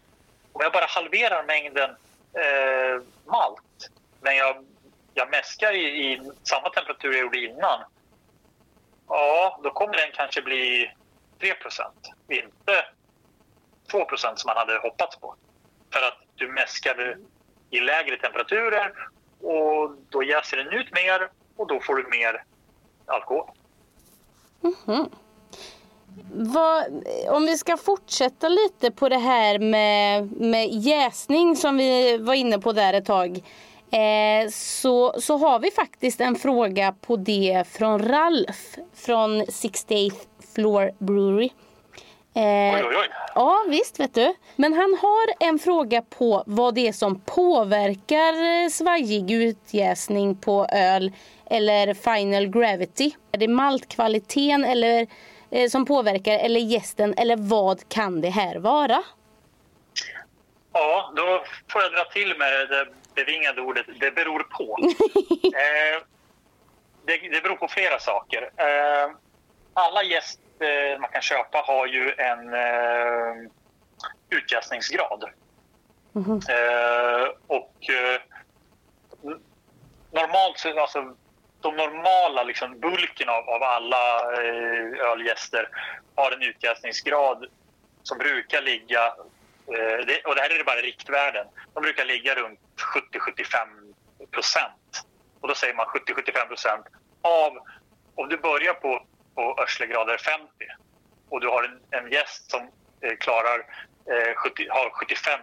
Om jag bara halverar mängden eh, malt men jag, jag mäskar i, i samma temperatur jag gjorde innan ja, då kommer den kanske bli 3% inte 2% som man hade hoppats på. För att du mäskar i lägre temperaturer och då jäser den ut mer och då får du mer alkohol. Mm -hmm. Vad, om vi ska fortsätta lite på det här med, med jäsning som vi var inne på där ett tag. Eh, så, så har vi faktiskt en fråga på det från Ralf från 68th Floor Brewery. Eh, oj, oj, oj. Ja, visst vet du. Men han har en fråga på vad det är som påverkar svajig utjäsning på öl eller final gravity. Är det maltkvaliteten eller, eh, som påverkar eller gästen eller vad kan det här vara? Ja, då får jag dra till med det bevingade ordet det beror på. eh, det, det beror på flera saker. Eh, alla gäst man kan köpa har ju en eh, utjäsningsgrad. Mm eh, och eh, normalt så, alltså, de normala liksom, bulken av, av alla eh, ölgäster har en utjäsningsgrad som brukar ligga, eh, det, och det här är bara riktvärden, de brukar ligga runt 70-75 procent. Och då säger man 70-75 procent av, om du börjar på, på Örslegrader 50 och du har en, en gäst som eh, klarar eh, 70, har 75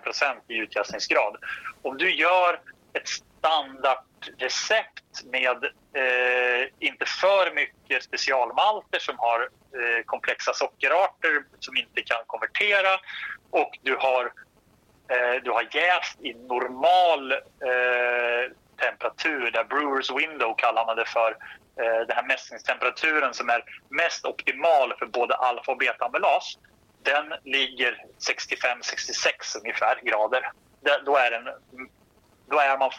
i utjäsningsgrad. Om du gör ett standardrecept med eh, inte för mycket specialmalter som har eh, komplexa sockerarter som inte kan konvertera och du har, eh, du har jäst i normal eh, temperatur, där Brewers window kallar man det för, Eh, den här mässningstemperaturen som är mest optimal för både alfa och betaamylas, den ligger 65-66 ungefär grader. Det, då, är den, då är man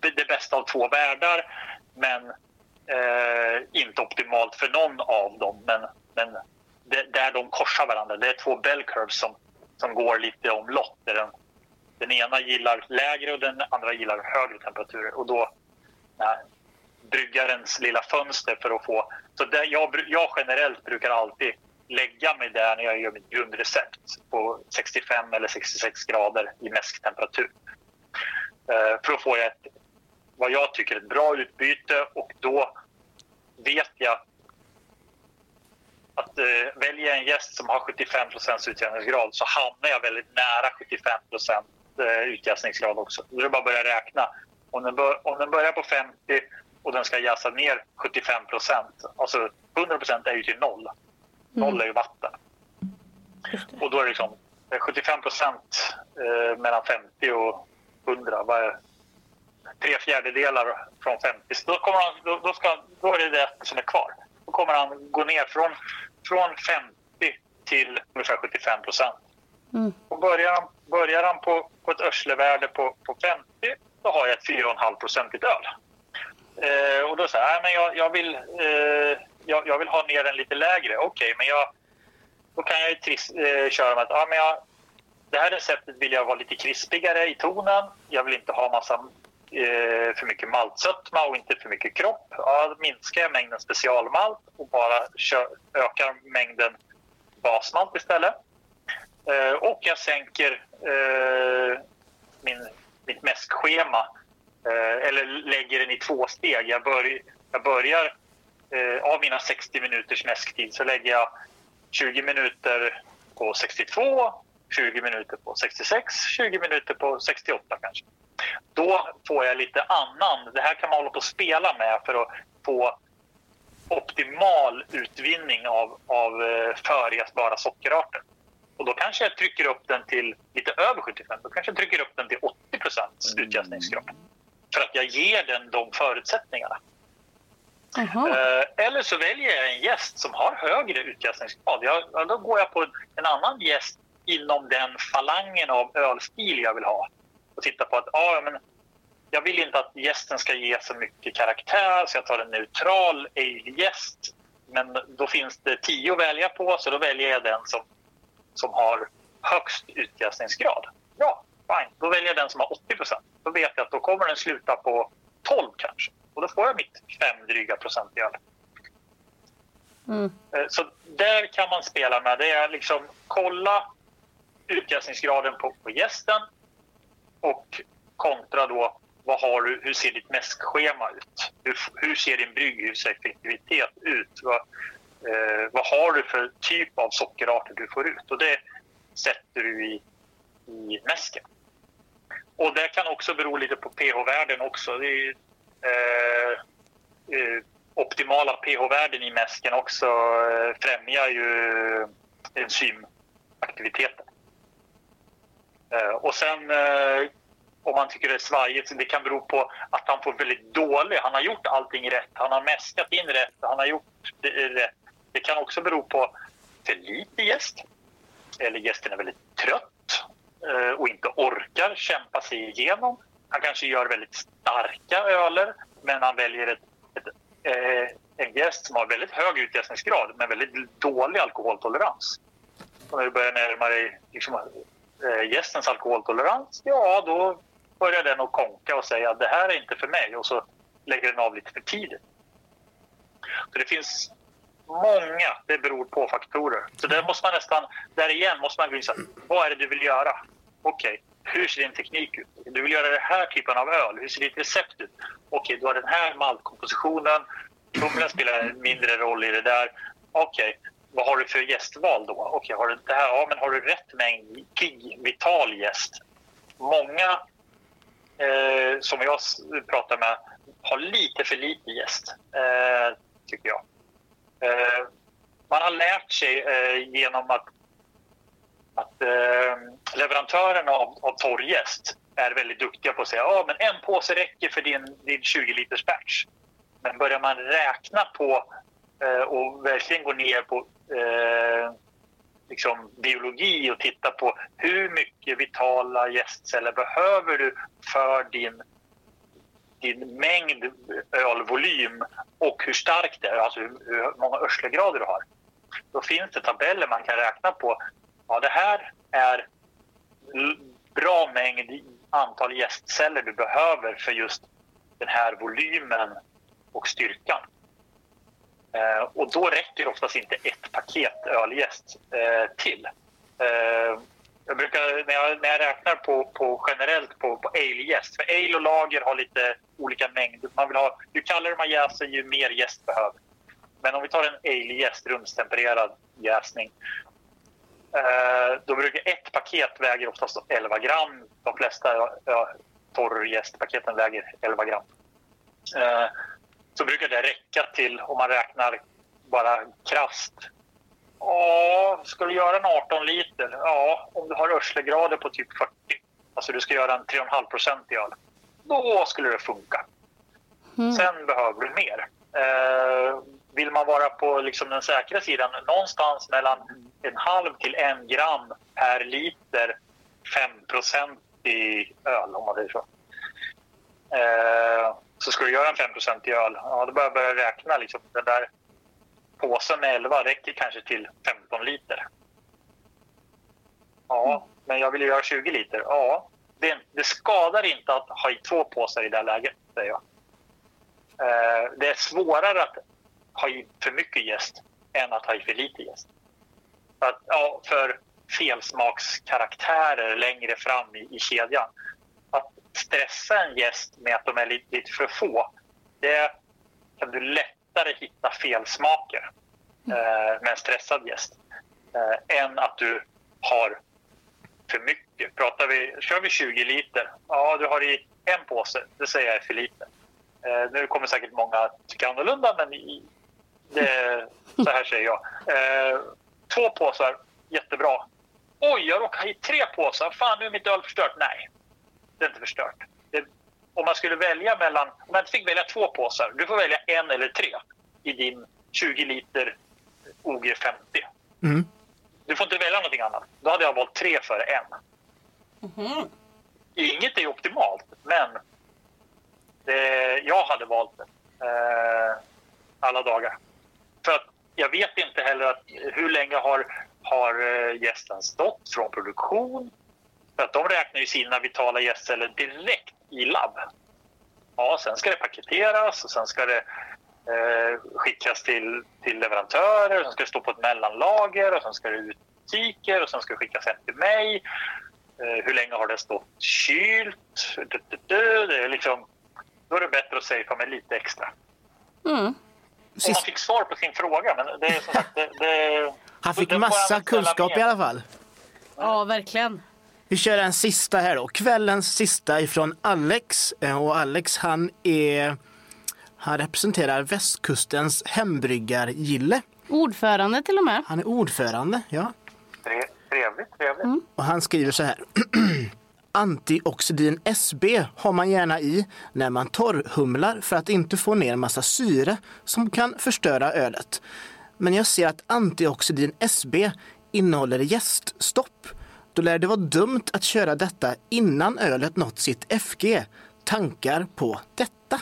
det bästa av två världar men eh, inte optimalt för någon av dem. Men, men det, där de korsar varandra, det är två bell curves som, som går lite omlott. Den, den ena gillar lägre och den andra gillar högre temperaturer. Och då nej, bryggarens lilla fönster för att få... Så där, jag, jag generellt brukar alltid lägga mig där när jag gör mitt grundrecept på 65 eller 66 grader i mäsktemperatur. Eh, för att få ett, vad jag tycker ett bra utbyte och då vet jag att eh, väljer jag en gäst som har 75% utjäsningsgrad så hamnar jag väldigt nära 75 eh, utjäsningsgrad också. Då är det bara att börja räkna. Om den, bör, om den börjar på 50 och den ska jäsa ner 75% alltså 100% är ju till noll. Noll är ju vatten. Och då är det liksom 75 procent eh, mellan 50 och 100. Vad är tre fjärdedelar från 50. Så då, kommer han, då, då, ska, då är det det som är kvar. Då kommer han gå ner från, från 50 till ungefär 75 procent. Mm. Och börjar han, börjar han på, på ett örslevärde på, på 50 då har jag ett 4,5 procentigt öl. Eh, och då säger jag, ah, men jag, jag, vill, eh, jag, jag, vill ha ner den lite lägre. Okej, okay, men jag, då kan jag ju trist, eh, köra med att ah, men jag, det här receptet vill jag vara lite krispigare i tonen. Jag vill inte ha massa eh, för mycket maltsötma och inte för mycket kropp. Ja, då minskar jag mängden specialmalt och bara kör, ökar mängden basmalt istället. Eh, och jag sänker eh, min, mitt mäskschema eh, eller lägger den i två steg. Jag, bör, jag börjar eh, av mina 60 minuters mäsktid så lägger jag 20 minuter på 62, 20 minuter på 66, 20 minuter på 68 kanske. Då får jag lite annan, det här kan man hålla på att spela med för att få optimal utvinning av, av eh, förjäsbara sockerarter. Och då kanske jag trycker upp den till lite över 75, då kanske jag trycker upp den till 80 procents utjäsningsgrad. För att jag ger den de förutsättningarna. Eh, eller så väljer jag en gäst som har högre utjäsningsgrad. Jag, då går jag på en annan gäst inom den falangen av ölstil jag vill ha. Och titta på att ah, men jag vill inte att gästen ska ge så mycket karaktär så jag tar en neutral ale-gäst. Men då finns det tio att välja på så då väljer jag den som, som har högst utjäsningsgrad. Ja, fine. Då väljer jag den som har 80% Då vet jag att då kommer den sluta på 12 kanske. Och då får jag mitt fem dryga procent i öl. Mm. Eh, så där kan man spela med. Det är liksom kolla utjäsningsgraden på, på gästen och kontra då vad har du, hur ser ditt mäskschema ut? Hur, hur ser din brygghuseffektivitet ut? Vad, eh, vad har du för typ av sockerarter du får ut? Och det sätter du i, i mäsken. Och det kan också bero lite på pH-värden också. Det är, eh, eh, optimala pH-värden i mäsken också eh, främjar ju enzymaktiviteten. Eh, och sen eh, om man tycker det är svajigt, det kan bero på att han får väldigt dålig, han har gjort allting rätt, han har mäskat in rätt, han har gjort det eh, rätt. Det kan också bero på för lite gäst, eller gästen är väldigt trött Eh, och inte orkar kämpa sig igenom. Han kanske gör väldigt starka öler, men han väljer ett, ett, eh, en gäst som har väldigt hög utjäsningsgrad men väldigt dålig alkoholtolerans. Och när du börjar närma dig liksom, eh, gästens alkoholtolerans, ja då börjar den att konka och säga att det här är inte för mig och så lägger den av lite för tidigt. Så det finns många, det beror på faktorer. Så där måste man nästan, där igen måste man gå in vad är det du vill göra? Okej, hur ser din teknik ut? Du vill göra den här typen av öl, hur ser ditt recept ut? Okej, du har den här maltkompositionen, humlen spelar en mindre roll i det där. Okej, vad har du för gästval då? Okej, har du det här? Ja, men har du rätt mängd vital gäst? Många eh, som jag pratar med har lite för lite gäst, eh, tycker jag. Eh, man har lärt sig eh, genom att, att eh, leverantörerna av, av torrjäst är väldigt duktiga på att säga att men en påse räcker för din, din 20 liters batch. Men börjar man räkna på eh, och verkligen gå ner på eh, liksom biologi och titta på hur mycket vitala gästceller behöver du för din, din mängd ölvolym och hur starkt det är, alltså hur, hur många örslegrader du har. Då finns det tabeller man kan räkna på. Ja, det här är bra mängd antal gästceller du behöver för just den här volymen och styrkan. Eh, och då räcker oftast inte ett paket ölgäst eh, till. Eh, jag brukar, när, jag, när jag räknar på, på generellt på, på ale-gäst, för ale och lager har lite olika mängd. Man vill ha, ju kallare man jäser, ju mer jäst behöver. Men om vi tar en ale-gäst, rumstempererad jäsning, då brukar ett paket väger oftast 11 gram. De flesta ja, torrjästpaketen väger 11 gram. Eh, så brukar det räcka till, om man räknar bara krasst. Ja, ska du göra en 18 liter? Ja, om du har örslegrader på typ 40. Alltså du ska göra en 3,5 procent i öl. Då skulle det funka. Sen behöver du mer. Vill man vara på liksom den säkra sidan, någonstans mellan en halv till en gram per liter 5 procent i öl, om man säger så. Eh, så ska du göra en 5% i öl, ja, då börjar jag börja räkna. Liksom, den där påsen med 11 räcker kanske till 15 liter. Ja, men jag vill ju göra 20 liter. Ja, det, det skadar inte att ha i två påsar i det läget, säger jag. Eh, det är svårare att ha i för mycket jäst än att ha i för lite. För, att, ja, för felsmakskaraktärer längre fram i, i kedjan. Att stressa en gäst med att de är lite, lite för få, det kan du lättare hitta felsmaker eh, med en stressad gäst eh, än att du har för mycket. Pratar vi, kör vi 20 liter, ja du har i en påse, det säger jag är för lite. Eh, nu kommer säkert många tycka annorlunda, men i, det, så här säger jag. Eh, två påsar, jättebra. Oj, jag råkade i tre påsar. Fan, nu är mitt öl förstört. Nej, det är inte förstört. Det, om man skulle välja mellan... Om man inte fick välja två påsar, du får välja en eller tre i din 20 liter OG 50. Mm. Du får inte välja någonting annat. Då hade jag valt tre före en. Inget är optimalt, men det, jag hade valt det eh, alla dagar. Jag vet inte heller att, hur länge har, har eh, gästen stått från produktion. För att de räknar ju sina vitala gästceller direkt i labb. Ja, sen ska det paketeras och sen ska det eh, skickas till, till leverantörer. Sen ska det stå på ett mellanlager och sen ska det ut i butiker och sen ska det skickas hem till mig. Eh, hur länge har det stått kylt? Du, du, du. Det är liksom, då är det bättre att safea med lite extra. Mm. Om man Sist, fick svar på sin fråga, men det är som sagt... Det, det, han fick får massa kunskap mer. i alla fall. Ja, verkligen. Vi kör en sista här då. Kvällens sista ifrån Alex. Eh, Och Alex han är... Han representerar västkustens hembryggargille. Ordförande till och med. Han är ordförande, ja. Tre- Trevligt, trevligt. Och han skriver så här. Antioxidin SB har man gärna i när man torrhumlar för att inte få ner massa syre som kan förstöra ölet. Men jag ser att antioxidin SB innehåller gäststopp. Då lär det vara dumt att köra detta innan ölet nått sitt FG. Tankar på detta?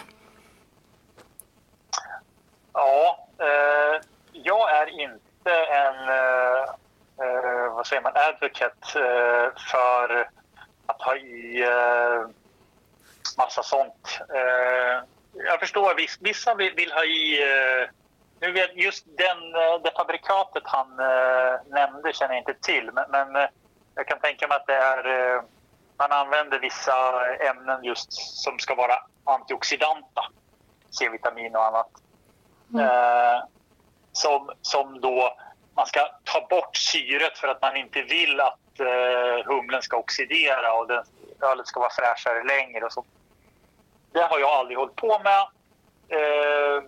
Ja, eh, jag är inte en eh, eh, vad säger man, advocate eh, för att ha i eh, massa sånt. Eh, jag förstår. Vissa vill, vill ha i... Eh, nu vet, just den, eh, det fabrikatet han eh, nämnde känner jag inte till. Men, men eh, jag kan tänka mig att det är... Man använder vissa ämnen just som ska vara antioxidanta. C-vitamin och annat. Mm. Som, som då man ska ta bort syret för att man inte vill att eh, humlen ska oxidera och den, ölet ska vara fräschare längre. Och så. Det har jag aldrig hållit på med. Eh,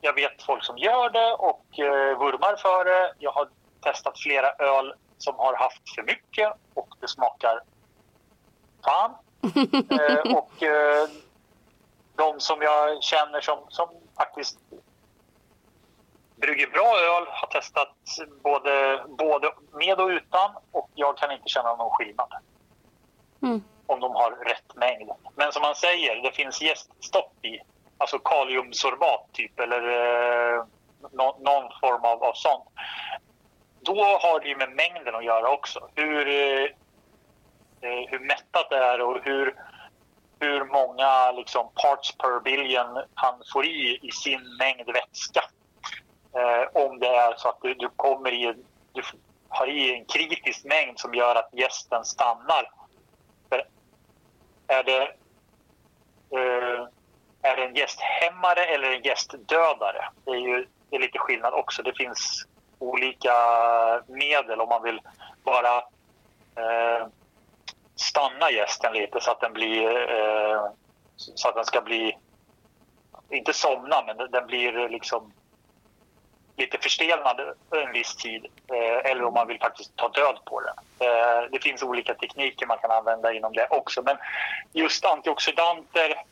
jag vet folk som gör det och eh, vurmar för det. Jag har testat flera öl som har haft för mycket och det smakar fan. eh, och eh, de som jag känner som, som faktiskt brygger bra öl har testat både, både med och utan och jag kan inte känna någon skillnad. Mm. Om de har rätt mängd. Men som man säger, det finns jäststopp i. Alltså kaliumsorbat typ eller eh, no, någon form av, av sånt. Då har det ju med mängden att göra också. Hur, eh, eh hur mättat det är och hur, hur många liksom, parts per billion han får i i sin mängd vätska. Eh, om det är så att du, du kommer i, du har i en kritisk mängd som gör att gästen stannar. För är det, eh, är det en gästhämmare eller en gästdödare? Det är ju det är lite skillnad också. Det finns olika medel om man vill bara eh, stanna gästen lite så att den blir eh, så att den ska bli inte somna men den blir liksom lite förstelnad en viss tid eh, eller om man vill faktiskt ta död på den. Eh, det finns olika tekniker man kan använda inom det också men just antioxidanter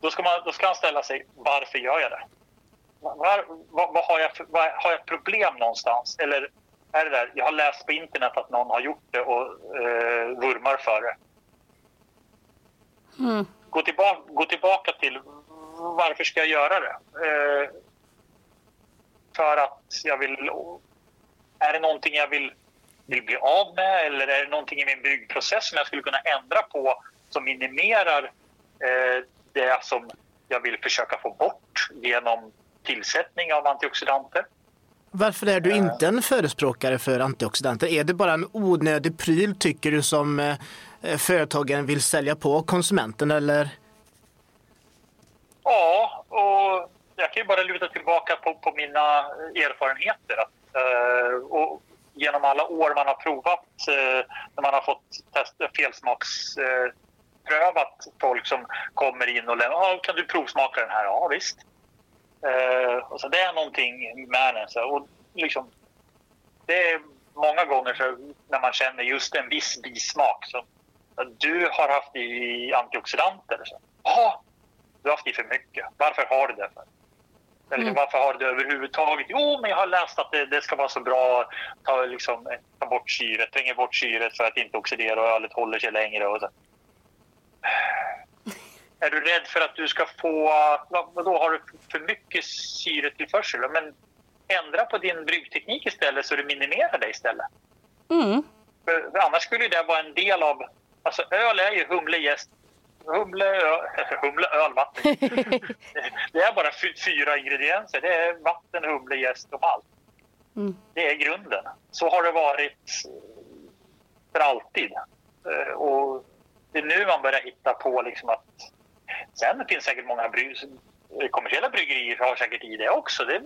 då ska man, då ska man ställa sig varför gör jag det? Var, vad, vad har, jag för, vad, har jag ett problem någonstans? Eller är det där, jag har läst på internet att någon har gjort det och eh, vurmar för det. Mm. Gå, tillbaka, gå tillbaka till varför ska jag göra det? Eh, för att jag vill... Är det någonting jag vill, vill bli av med eller är det någonting i min byggprocess som jag skulle kunna ändra på som minimerar eh, det som jag vill försöka få bort genom tillsättning av antioxidanter? Varför är du eh. inte en förespråkare för antioxidanter? Är det bara en onödig pryl tycker du som eh, företagen vill sälja på konsumenten eller? Ja, och jag kan ju bara luta tillbaka på, på mina erfarenheter. Att, eh, och genom alla år man har provat, eh, när man har fått testa felsmaksprövat prövat folk som kommer in och lämnar, ah, kan du provsmaka den här? Ja visst. Eh, och så det är någonting med den. Så, och liksom, det är många gånger så, när man känner just en viss bismak. Så, du har haft i antioxidanter. Ja, du har haft i för mycket. Varför har du det? för? Eller mm. varför har du det överhuvudtaget? Jo, men jag har läst att det, det ska vara så bra. Ta, liksom, ta bort syret, tränga bort syret för att inte oxidera och ölet håller sig längre. Och så. Är du rädd för att du ska få... Vadå, har du för mycket syretillförsel? Men ändra på din bryggteknik istället så du minimerar det istället. Mm. För, för annars skulle det vara en del av... Alltså öl är ju humle, jäst, humle, humle, öl, vatten. det är bara fyra ingredienser. Det är vatten, humle, jäst och malt. Mm. Det är grunden. Så har det varit för alltid. Eh, och det är nu man börjar hitta på liksom att... Sen finns säkert många bry, kommersiella bryggerier har säkert i det också. Det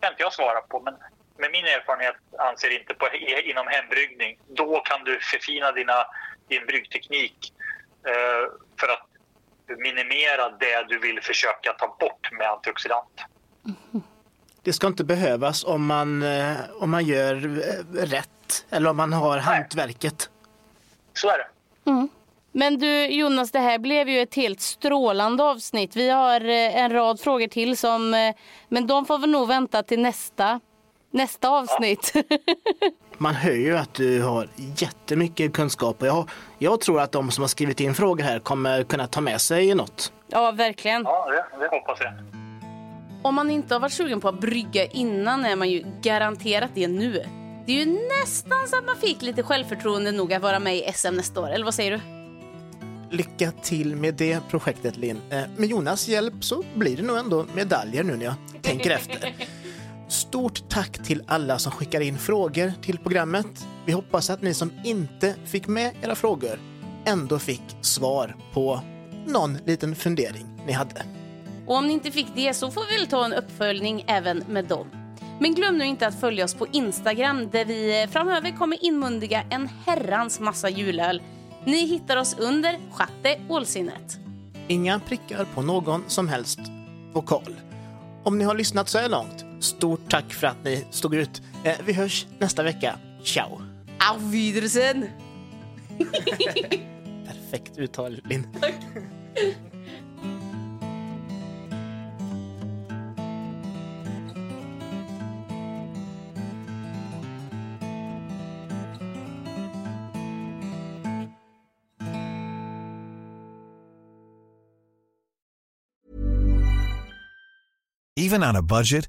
kan inte jag svara på. Men med min erfarenhet anser inte på inom hembryggning. Då kan du förfina dina, din bryggteknik för att minimera det du vill försöka ta bort med antioxidant. Det ska inte behövas om man, eh, om man gör eh, rätt eller om man har Nej. hantverket. Så är det. Mm. Men du Jonas, det här blev ju ett helt strålande avsnitt. Vi har en rad frågor till som, men de får vi nog vänta till nästa, nästa avsnitt. Ja. man hör ju att du har jättemycket kunskap och jag, jag tror att de som har skrivit in frågor här kommer kunna ta med sig något. Ja, verkligen. Ja, det, det hoppas jag. Om man inte har varit sugen på att brygga innan är man ju garanterat det nu. Det är ju nästan så att man fick lite självförtroende nog att vara med i SM nästa år, eller vad säger du? lycka till med det projektet Linn. Eh, Med Jonas hjälp så blir det nog ändå medaljer nu när jag tänker efter. Stort tack till alla som skickar in frågor till programmet. Vi hoppas att ni som inte fick med era frågor ändå fick svar på någon liten fundering ni hade. Och om ni inte fick det så får vi väl ta en uppföljning även med dem. Men glöm nu inte att följa oss på Instagram där vi framöver kommer inmundiga en herrans massa julöl. Ni hittar oss under Schatte Ålsinnet. Inga prickar på någon som helst vokal. Om ni har lyssnat så här långt, stort tack för att ni stod ut. Eh, Vi hörs nästa vecka. Ciao! Auf Wiedersehen! Perfekt uttal, Linn. Even on a budget,